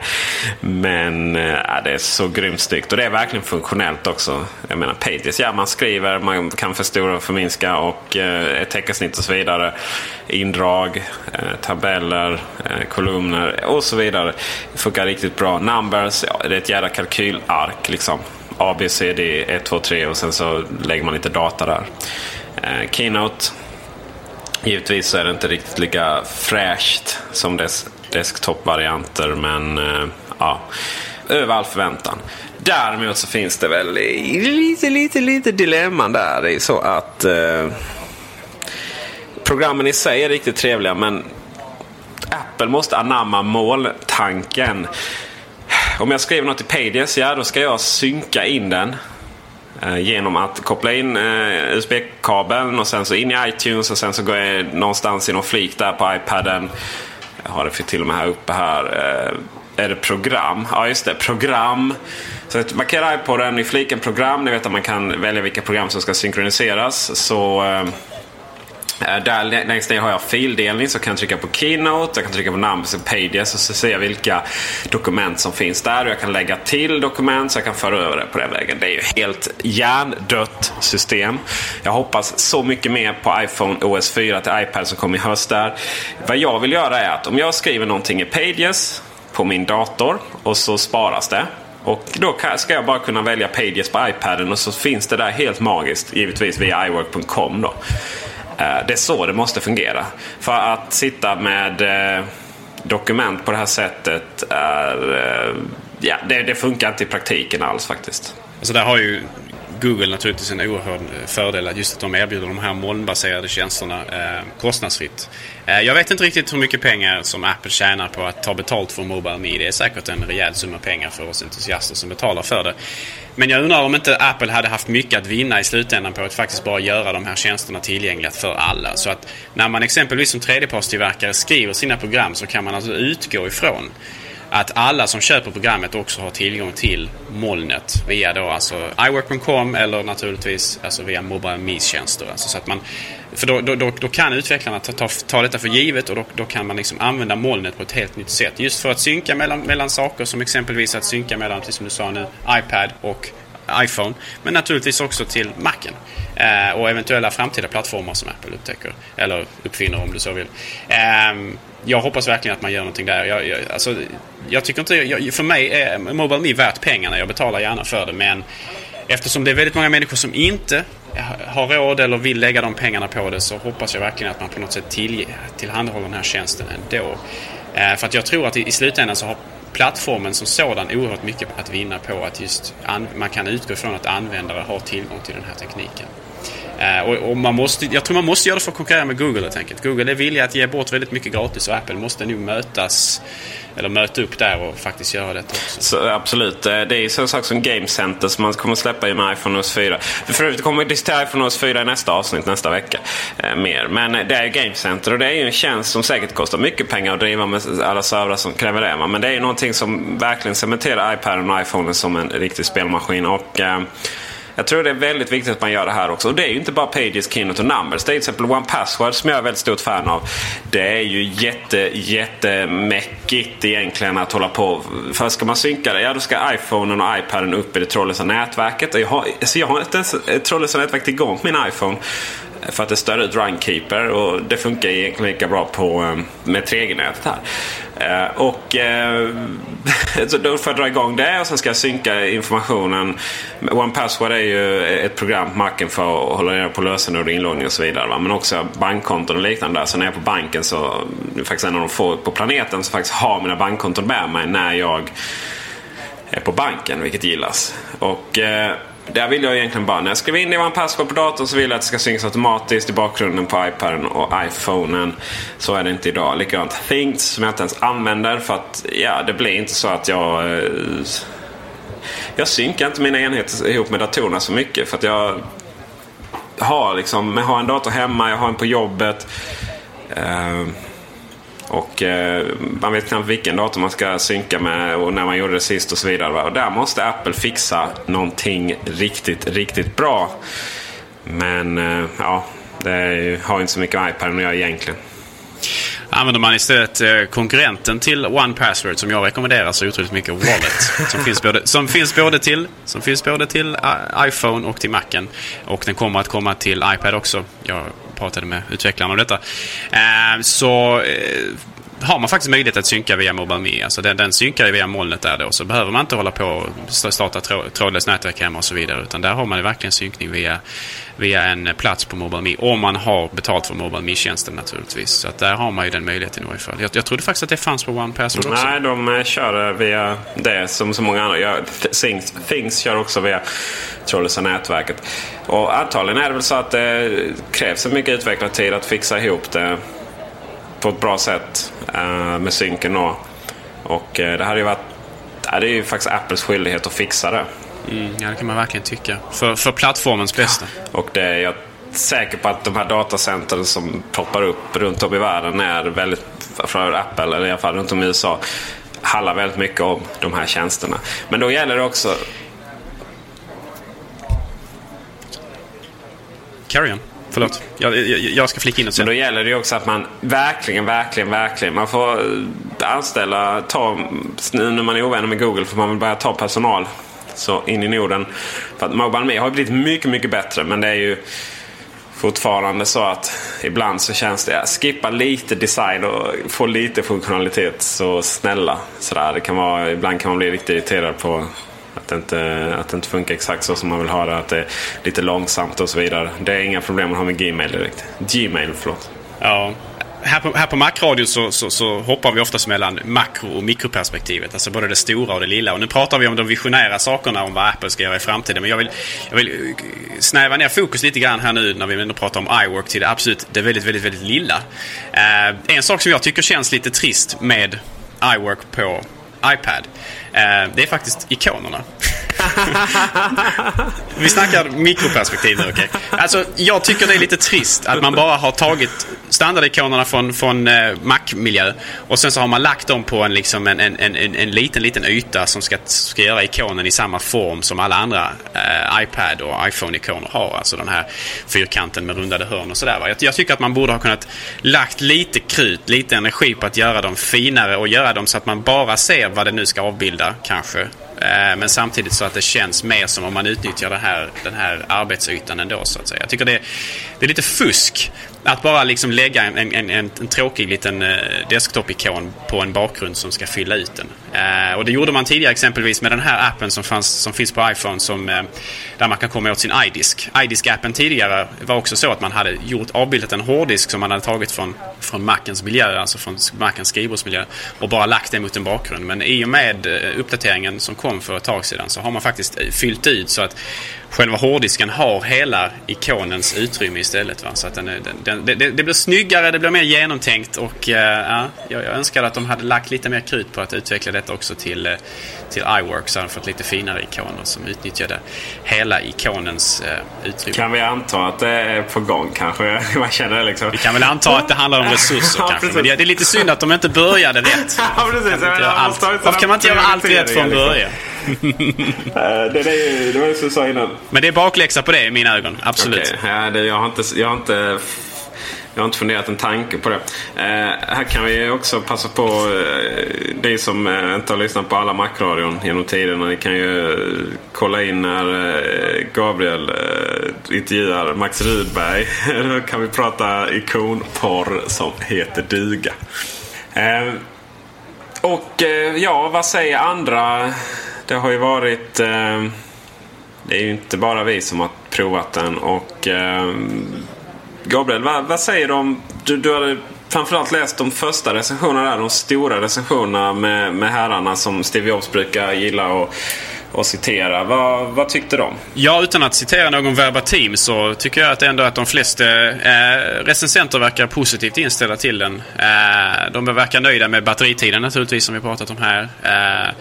men eh, eh det är så grymt snyggt. Och det är verkligen funktionellt också. Jag menar Pages, ja man skriver, man kan förstora och förminska och eh, teckensnitt och så vidare. Indrag, eh, tabeller, eh, kolumner och så vidare. Det funkar riktigt bra. Numbers, ja, det är ett jävla ark. liksom. A, B, C, D, 1, 2, 3 och sen så lägger man lite data där. Eh, Keynote. Givetvis så är det inte riktigt lika fräscht som dess desktop-varianter men eh, ja, över all förväntan. Däremot så finns det väl lite, lite, lite dilemman där. Det är så att eh, programmen i sig är riktigt trevliga men Apple måste anamma måltanken. Om jag skriver något i Pages, ja då ska jag synka in den. Eh, genom att koppla in eh, USB-kabeln och sen så in i iTunes och sen så går jag någonstans i någon flik där på iPaden. Jag har det för till och med här uppe här. Eh, är det program? Ja just det, program. Så att markera iPoden i fliken program. Ni vet att man kan välja vilka program som ska synkroniseras. Så eh, Eh, Eh, där längst ner har jag fildelning så kan jag trycka på Keynote, jag kan trycka på Numbers och Pages och så ser jag vilka dokument som finns där. Och jag kan lägga till dokument så jag kan föra över det på den vägen. Det är ju helt hjärndött system. Jag hoppas så mycket mer på iPhone OS 4 till iPad som kommer i höst där. Vad jag vill göra är att om jag skriver någonting i Pages på min dator och så sparas det. Och då ska jag bara kunna välja Pages på iPaden och så finns det där helt magiskt. Givetvis via iWork.com då. Eh, det är så det måste fungera. För att sitta med eh, dokument på det här sättet är... Eh, ja, det, det funkar inte i praktiken alls faktiskt. Alltså där har ju Google naturligtvis en oerhörd eh, fördel just att de erbjuder de här molnbaserade tjänsterna eh, kostnadsfritt. Eh, jag vet inte riktigt hur mycket pengar som Apple tjänar på att ta betalt för Mobile Me. Det är säkert en rejäl summa pengar för oss entusiaster som betalar för det. Men jag undrar om inte Apple hade haft mycket att vinna i slutändan på att faktiskt bara göra de här tjänsterna tillgängliga för alla. Så att när man exempelvis som tredjepartstillverkare skriver sina program så kan man alltså utgå ifrån att alla som köper programmet också har tillgång till molnet via då alltså iWork.com eller naturligtvis alltså via Mobile Me-tjänster. Alltså så att man, för då, då, då, kan utvecklarna ta, ta, ta detta för givet och då, då kan man liksom använda molnet på ett helt nytt sätt. Just för att synka mellan, mellan saker som exempelvis att synka mellan, som du sa nu, iPad och iPhone. Men naturligtvis också till Macen. Eh, och eventuella framtida plattformar som Apple upptäcker. Eller uppfinner om du så vill. Eh, jag hoppas verkligen att man gör någonting där. Jag, jag, alltså, jag tycker inte, jag, för mig är Mobile Me värt pengarna. Jag betalar gärna för det. Men eftersom det är väldigt många människor som inte har råd eller vill lägga de pengarna på det så hoppas jag verkligen att man på något sätt till, tillhandahåller den här tjänsten ändå. Eh, för att jag tror att i, slutändan så har plattformen som sådan oerhört mycket att vinna på att just man kan utgå ifrån att användare har tillgång till den här tekniken. Eh, och, och, man måste, jag tror man måste göra det för att konkurrera med Google helt enkelt. Google är villiga att ge bort väldigt mycket gratis och Apple måste nog mötas eller möta upp där och faktiskt göra detta också. Så, absolut. Eh, det är ju så sak som Game Center som man kommer släppa i med iPhone OS 4. För övrigt kommer vi diskutera iPhone OS 4 i nästa avsnitt nästa vecka. Eh, mer. Men eh, det är ju Game Center och det är ju en tjänst som säkert kostar mycket pengar att driva med alla servrar som kräver det. Men det är ju någonting som verkligen cementerar iPaden och iPhonen som en riktig spelmaskin. Och, eh, jag tror det är väldigt viktigt att man gör det här också. Och det är ju inte bara Pages, Keynote och Numbers. Det är till exempel One Password som jag är väldigt stort fan av. Det är ju jätte, jättemäckigt egentligen att hålla på. För ska man synka det, ja då ska iPhonen och iPaden upp i det trådlösa nätverket. jag har, så jag har inte ens ett trådlösa nätverk igång på min iPhone. För att det stör ut Runkeeper och det funkar egentligen lika bra på, eh, med 3G-nätet här. Eh, och eh, så då får jag dra igång det och sen ska jag synka informationen. One Password är ju ett program på marken för att hålla reda på lösenord och inloggning och så vidare. Va? Men också bankkonton och liknande. Där. Så när jag är på banken så det är faktiskt en av de få på planeten som faktiskt har mina bankkonton med mig när jag är på banken, vilket gillas. Och eh, där vill jag egentligen bara, när jag skriver in det var en password på datorn så vill jag att det ska synkas automatiskt i bakgrunden på iPaden och iPhonen. Så är det inte idag. Likadant Things som jag inte ens använder för att ja, det blir inte så att jag... Eh, jag synkar inte mina enheter ihop med datorerna så mycket för att jag har liksom, jag har en dator hemma, jag har en på jobbet. Uh, och eh, man vet knappt vilken dator man ska synka med och när man gjorde det sist och så vidare. Va? Och där måste Apple fixa någonting riktigt, riktigt bra. Men eh, ja, det har inte så mycket med iPaden att göra egentligen. Använder man istället eh, konkurrenten till One Password som jag rekommenderar så otroligt mycket Wallet. som, finns både, som, finns både till, som finns både till eh, iPhone och till Macen. Och den kommer att komma till iPad också. Jag pratade med utvecklarna om detta. Eh, så eh, har man faktiskt möjlighet att synka via MobileMe. Alltså den, den synkar via molnet där då. Så behöver man inte hålla på och starta trådlöst nätverk hemma och så vidare. Utan där har man verkligen synkning via, via en plats på MobileMe. Om man har betalt för MobileMe-tjänsten naturligtvis. Så att där har man ju den möjligheten i varje fall. Jag, jag trodde faktiskt att det fanns på OnePassword också. Nej, de eh, kör eh, via det som så många andra gör. Things, Things kör också via trådlösa nätverket. Och antagligen är det väl så att det krävs en mycket utvecklad tid att fixa ihop det på ett bra sätt uh, med synken. Då. Och uh, det hade ju varit det är ju faktiskt Apples skyldighet att fixa det. Mm, ja, det kan man verkligen tycka. För, för plattformens bästa. Ja. Och det är jag säker på att de här datacentren som poppar upp runt om i världen är väldigt, för Apple, eller i alla fall runt om i USA, handlar väldigt mycket om de här tjänsterna. Men då gäller det också... Carry on. Förlåt. Jag, jag, jag ska flika in och säga. Men då gäller det ju också att man verkligen, verkligen, verkligen. Man får eh, anställa, ta, nu när man är ovänner med Google får man väl börja ta personal. Så in i Norden. För att MobileMe har blivit mycket, mycket bättre. Men det är ju fortfarande så att ibland så känns det, skippa lite design och få lite funktionalitet. Så snälla. Sådär. Det kan vara, ibland kan man bli riktigt irriterad på att det, inte, att det inte funkar exakt så som man vill ha det. Att det är lite långsamt och så vidare. Det är inga problem att ha med Gmail direkt. Gmail, förlåt. Ja. Här på, här på Mac-radio så, så, så, hoppar vi oftast mellan makro och mikroperspektivet. Alltså både det stora och det lilla. Och nu pratar vi om de visionära sakerna om vad Apple ska göra i framtiden. Men jag vill, jag vill snäva ner fokus lite grann här nu när vi ändå pratar om iWork till det absolut det väldigt, väldigt, väldigt lilla. Eh, en sak som jag tycker känns lite trist med iWork på iPad Eh, det är faktiskt ikonerna. Vi snackar mikroperspektiv nu, okej? Okay? Alltså, jag tycker det är lite trist att man bara har tagit standardikonerna från, från eh, Mac-miljö och sen så har man lagt dem på en, liksom en, en, en, en liten, liten yta som ska, ska göra ikonen i samma form som alla andra eh, iPad och iPhone-ikoner har. Alltså den här fyrkanten med rundade hörn och sådär. Jag, jag tycker att man borde ha kunnat lagt lite krut, lite energi på att göra dem finare och göra dem så att man bara ser vad det nu ska avbilda använda kanske. Eh, men samtidigt så att det känns mer som om man utnyttjar den här, den här arbetsytan ändå så att säga. Jag tycker det, det är lite fusk att bara liksom lägga en, en, en, en tråkig liten eh, desktop-ikon på en bakgrund som ska fylla ut den. Eh, och det gjorde man tidigare exempelvis med den här appen som, fanns, som finns på iPhone som, eh, där man kan komma åt sin iDisk. iDisk-appen tidigare var också så att man hade gjort, avbildat en hårddisk som man hade tagit från, från Macens miljö, alltså från Macens skrivbordsmiljö och bara lagt det mot en bakgrund. Men i och med eh, uppdateringen som kom för ett tag sedan så har man faktiskt eh, fyllt ut så att själva hårddisken har hela ikonens utrymme istället. Va? Så att den, den, den, det, det blir snyggare, det blir mer genomtänkt och uh, ja, jag, jag önskar att de hade lagt lite mer krut på att utveckla detta också till, uh, till iWork så hade de fått lite finare ikoner som utnyttjade hela ikonens uh, utrymme. Kan vi anta att det är på gång kanske? Man känner liksom. Vi kan väl anta att det handlar om resurser ja, kanske. Men det, är lite synd att de inte började rätt. ja, precis. Varför kan man inte göra allt rätt från liksom. början? det, är, det var det som du sa innan. Men det är bakläxa på det i mina ögon. Absolut. Okay. Ja, det, jag, har inte, jag, har inte, jag har inte funderat en tanke på det. Eh, här kan vi också passa på. Eh, ni som eh, inte har lyssnat på alla Macradion genom tiderna. Ni kan ju eh, kolla in när eh, Gabriel eh, intervjuar Max Rydberg. Då kan vi prata ikonporr som heter duga. Eh, och eh, ja, vad säger andra det har ju varit... Eh, det är ju inte bara vi som har provat den. Och eh, Gabriel, vad, vad, säger du om... Du, du hade framförallt läst de första recensionerna där. De stora recensionerna med, med herrarna som Steve Jobs brukar gilla. Och, och citera. Vad, vad tyckte de? Ja, utan att citera någon verbatim så tycker jag att ändå att de flesta eh, recensenter verkar positivt inställda till den. Eh, de verkar nöjda med batteritiden naturligtvis som vi pratat om här. Eh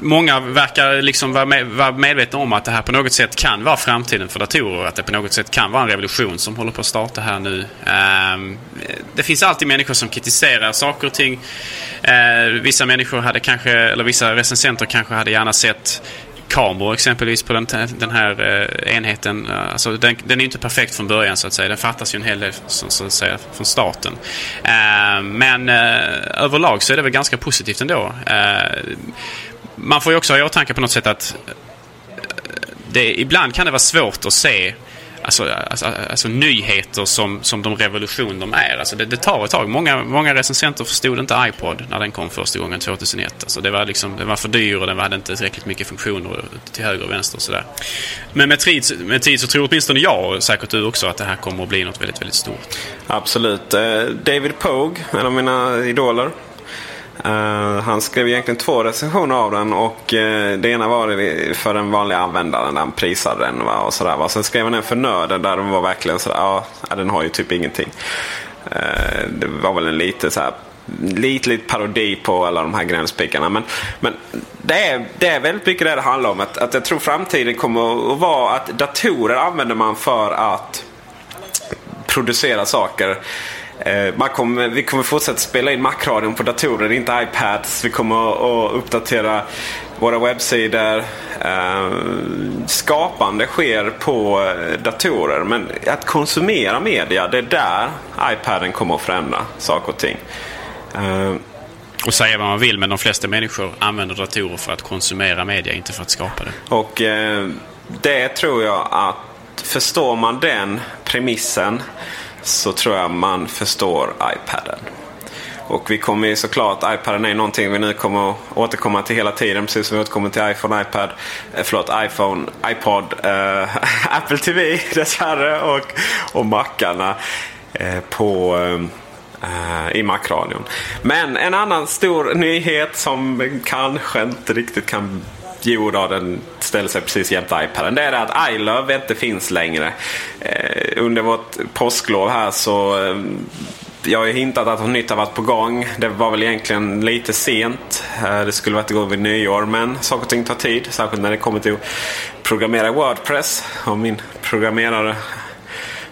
många verkar liksom vara, med, vara medvetna om att det här på något sätt kan vara framtiden för datorer. Att det på något sätt kan vara en revolution som håller på att starta här nu. Ehm, det finns alltid människor som kritiserar saker och ting. Ehm, vissa människor hade kanske, eller vissa recensenter kanske hade gärna sett kameror exempelvis på den, den här eh, enheten. Alltså, den, den, är inte perfekt från början så att säga. Den fattas ju en hel del så, så att säga, från starten. Eh, men eh, överlag så är det väl ganska positivt ändå. Eh, man får ju också ha i åtanke på något sätt att eh, det, ibland kan det vara svårt att se alltså, alltså, alltså, nyheter som, som de revolution de är. Alltså det, det, tar ett tag. Många, många recensenter förstod inte iPod när den kom första gången 2001. Alltså det, var liksom, den var för dyr och den hade inte tillräckligt mycket funktioner till höger och vänster och sådär. Men med tid, med tid så tror åtminstone jag och säkert du också att det här kommer att bli något väldigt, väldigt stort. Absolut. Eh, David Pogue, en av mina idoler. Uh, han skrev egentligen två recensioner av den och uh, det ena var för den vanliga användaren där han prisade den. Va, och sådär, va. Sen skrev han en för nörden där den var verkligen sådär, ja den har ju typ ingenting. Uh, det var väl en lite så här lite, lite parodi på alla de här gränspikarna. Men, men det, är, det är väldigt mycket det det handlar om. Att, att jag tror framtiden kommer att vara att datorer använder man för att producera saker. Eh, man kommer, vi kommer fortsätta spela in Macradion på datorer, inte iPads. Vi kommer att uppdatera våra webbsidor. Eh, skapande sker på eh, datorer. Men att konsumera media, det är där iPaden kommer att förändra saker och ting. Och säga vad man vill, men de flesta människor använder datorer för att konsumera media, inte för att skapa det. Och det tror jag att förstår man den premissen så tror jag man förstår iPaden. Och vi kommer ju såklart, iPaden är någonting vi nu kommer att återkomma till hela tiden. Precis som vi återkommer till iPhone, iPad, eh, förlåt, iPhone, iPod, eh, Apple TV dessvärre och, och Macarna eh, på eh, eh, i Macradion. Men en annan stor nyhet som kanske inte riktigt kan Jo då, den ställer sig precis jämte iPaden. Det är det att iLove inte finns längre. Eh, under vårt påsklov här så eh, jag har ju hintat att något nytt har varit på gång. Det var väl egentligen lite sent. Eh, det skulle varit igång vid nyår men saker och ting tar tid. Särskilt när det kommer till att programmera Wordpress. Och min programmerare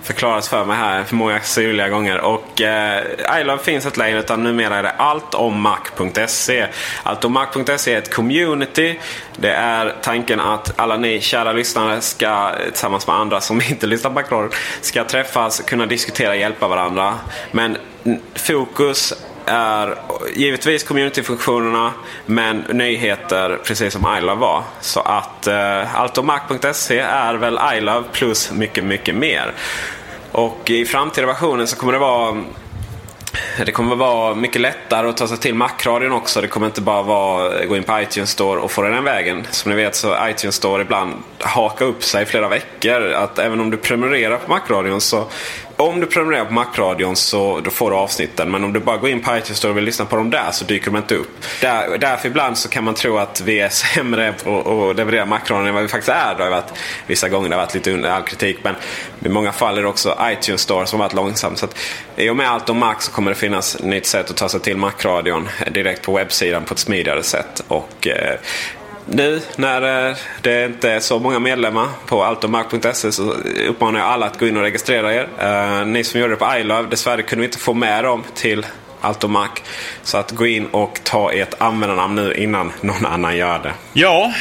förklarats för mig här för många syrliga gånger. Och eh, iLove finns inte längre utan numera är det alltommac.se. Alltommac.se är ett community. Det är tanken att alla ni kära lyssnare ska tillsammans med andra som inte lyssnar på Macradion ska träffas, kunna diskutera och hjälpa varandra. Men fokus är givetvis communityfunktionerna men nyheter precis som iLove var. Så att eh, altomac.se är väl iLove plus mycket, mycket mer. Och i framtida versionen så kommer det vara det kommer vara mycket lättare att ta sig till Macradion också. Det kommer inte bara vara eh, gå in på iTunes Store och få den vägen. Som ni vet så iTunes Store ibland haka upp sig i flera veckor. Att även om du prenumererar på Macradion så om du prenumererar på Macradion så då får du avsnitten. Men om du bara går in på iTunes Store och vill lyssna på dem där så dyker de inte upp. Där, därför ibland så kan man tro att vi är sämre på att leverera Macradion än vad vi faktiskt är. Det har varit, vissa gånger det har varit lite under all kritik. Men i många fall är det också iTunes Store som har varit långsam. Så att, I och med allt om Mac så kommer det finnas ett nytt sätt att ta sig till Macradion direkt på webbsidan på ett smidigare sätt. Och, eh, nu när eh, det inte är så många medlemmar på altomark.se så uppmanar jag alla att gå in och registrera er. Eh, ni som gjorde det på iLove, dessvärre kunde vi inte få med dem till Altomac. Så att gå in och ta ert användarnamn nu innan någon annan gör det. Ja,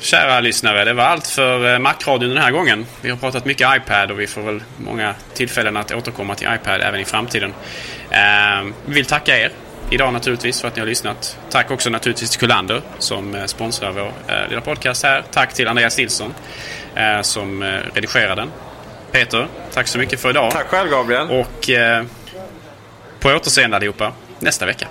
kära lyssnare. Det var allt för eh, Macradion den här gången. Vi har pratat mycket iPad och vi får väl många tillfällen att återkomma till iPad även i framtiden. Vi vill tacka er idag naturligtvis för att ni har lyssnat. Tack också naturligtvis till Kullander som eh, sponsrar vår eh, lilla podcast här. Tack till Andreas Nilsson eh, som redigerar den. Peter, tack så mycket för idag. Tack själv Gabriel. Och eh, på återseende allihopa nästa vecka.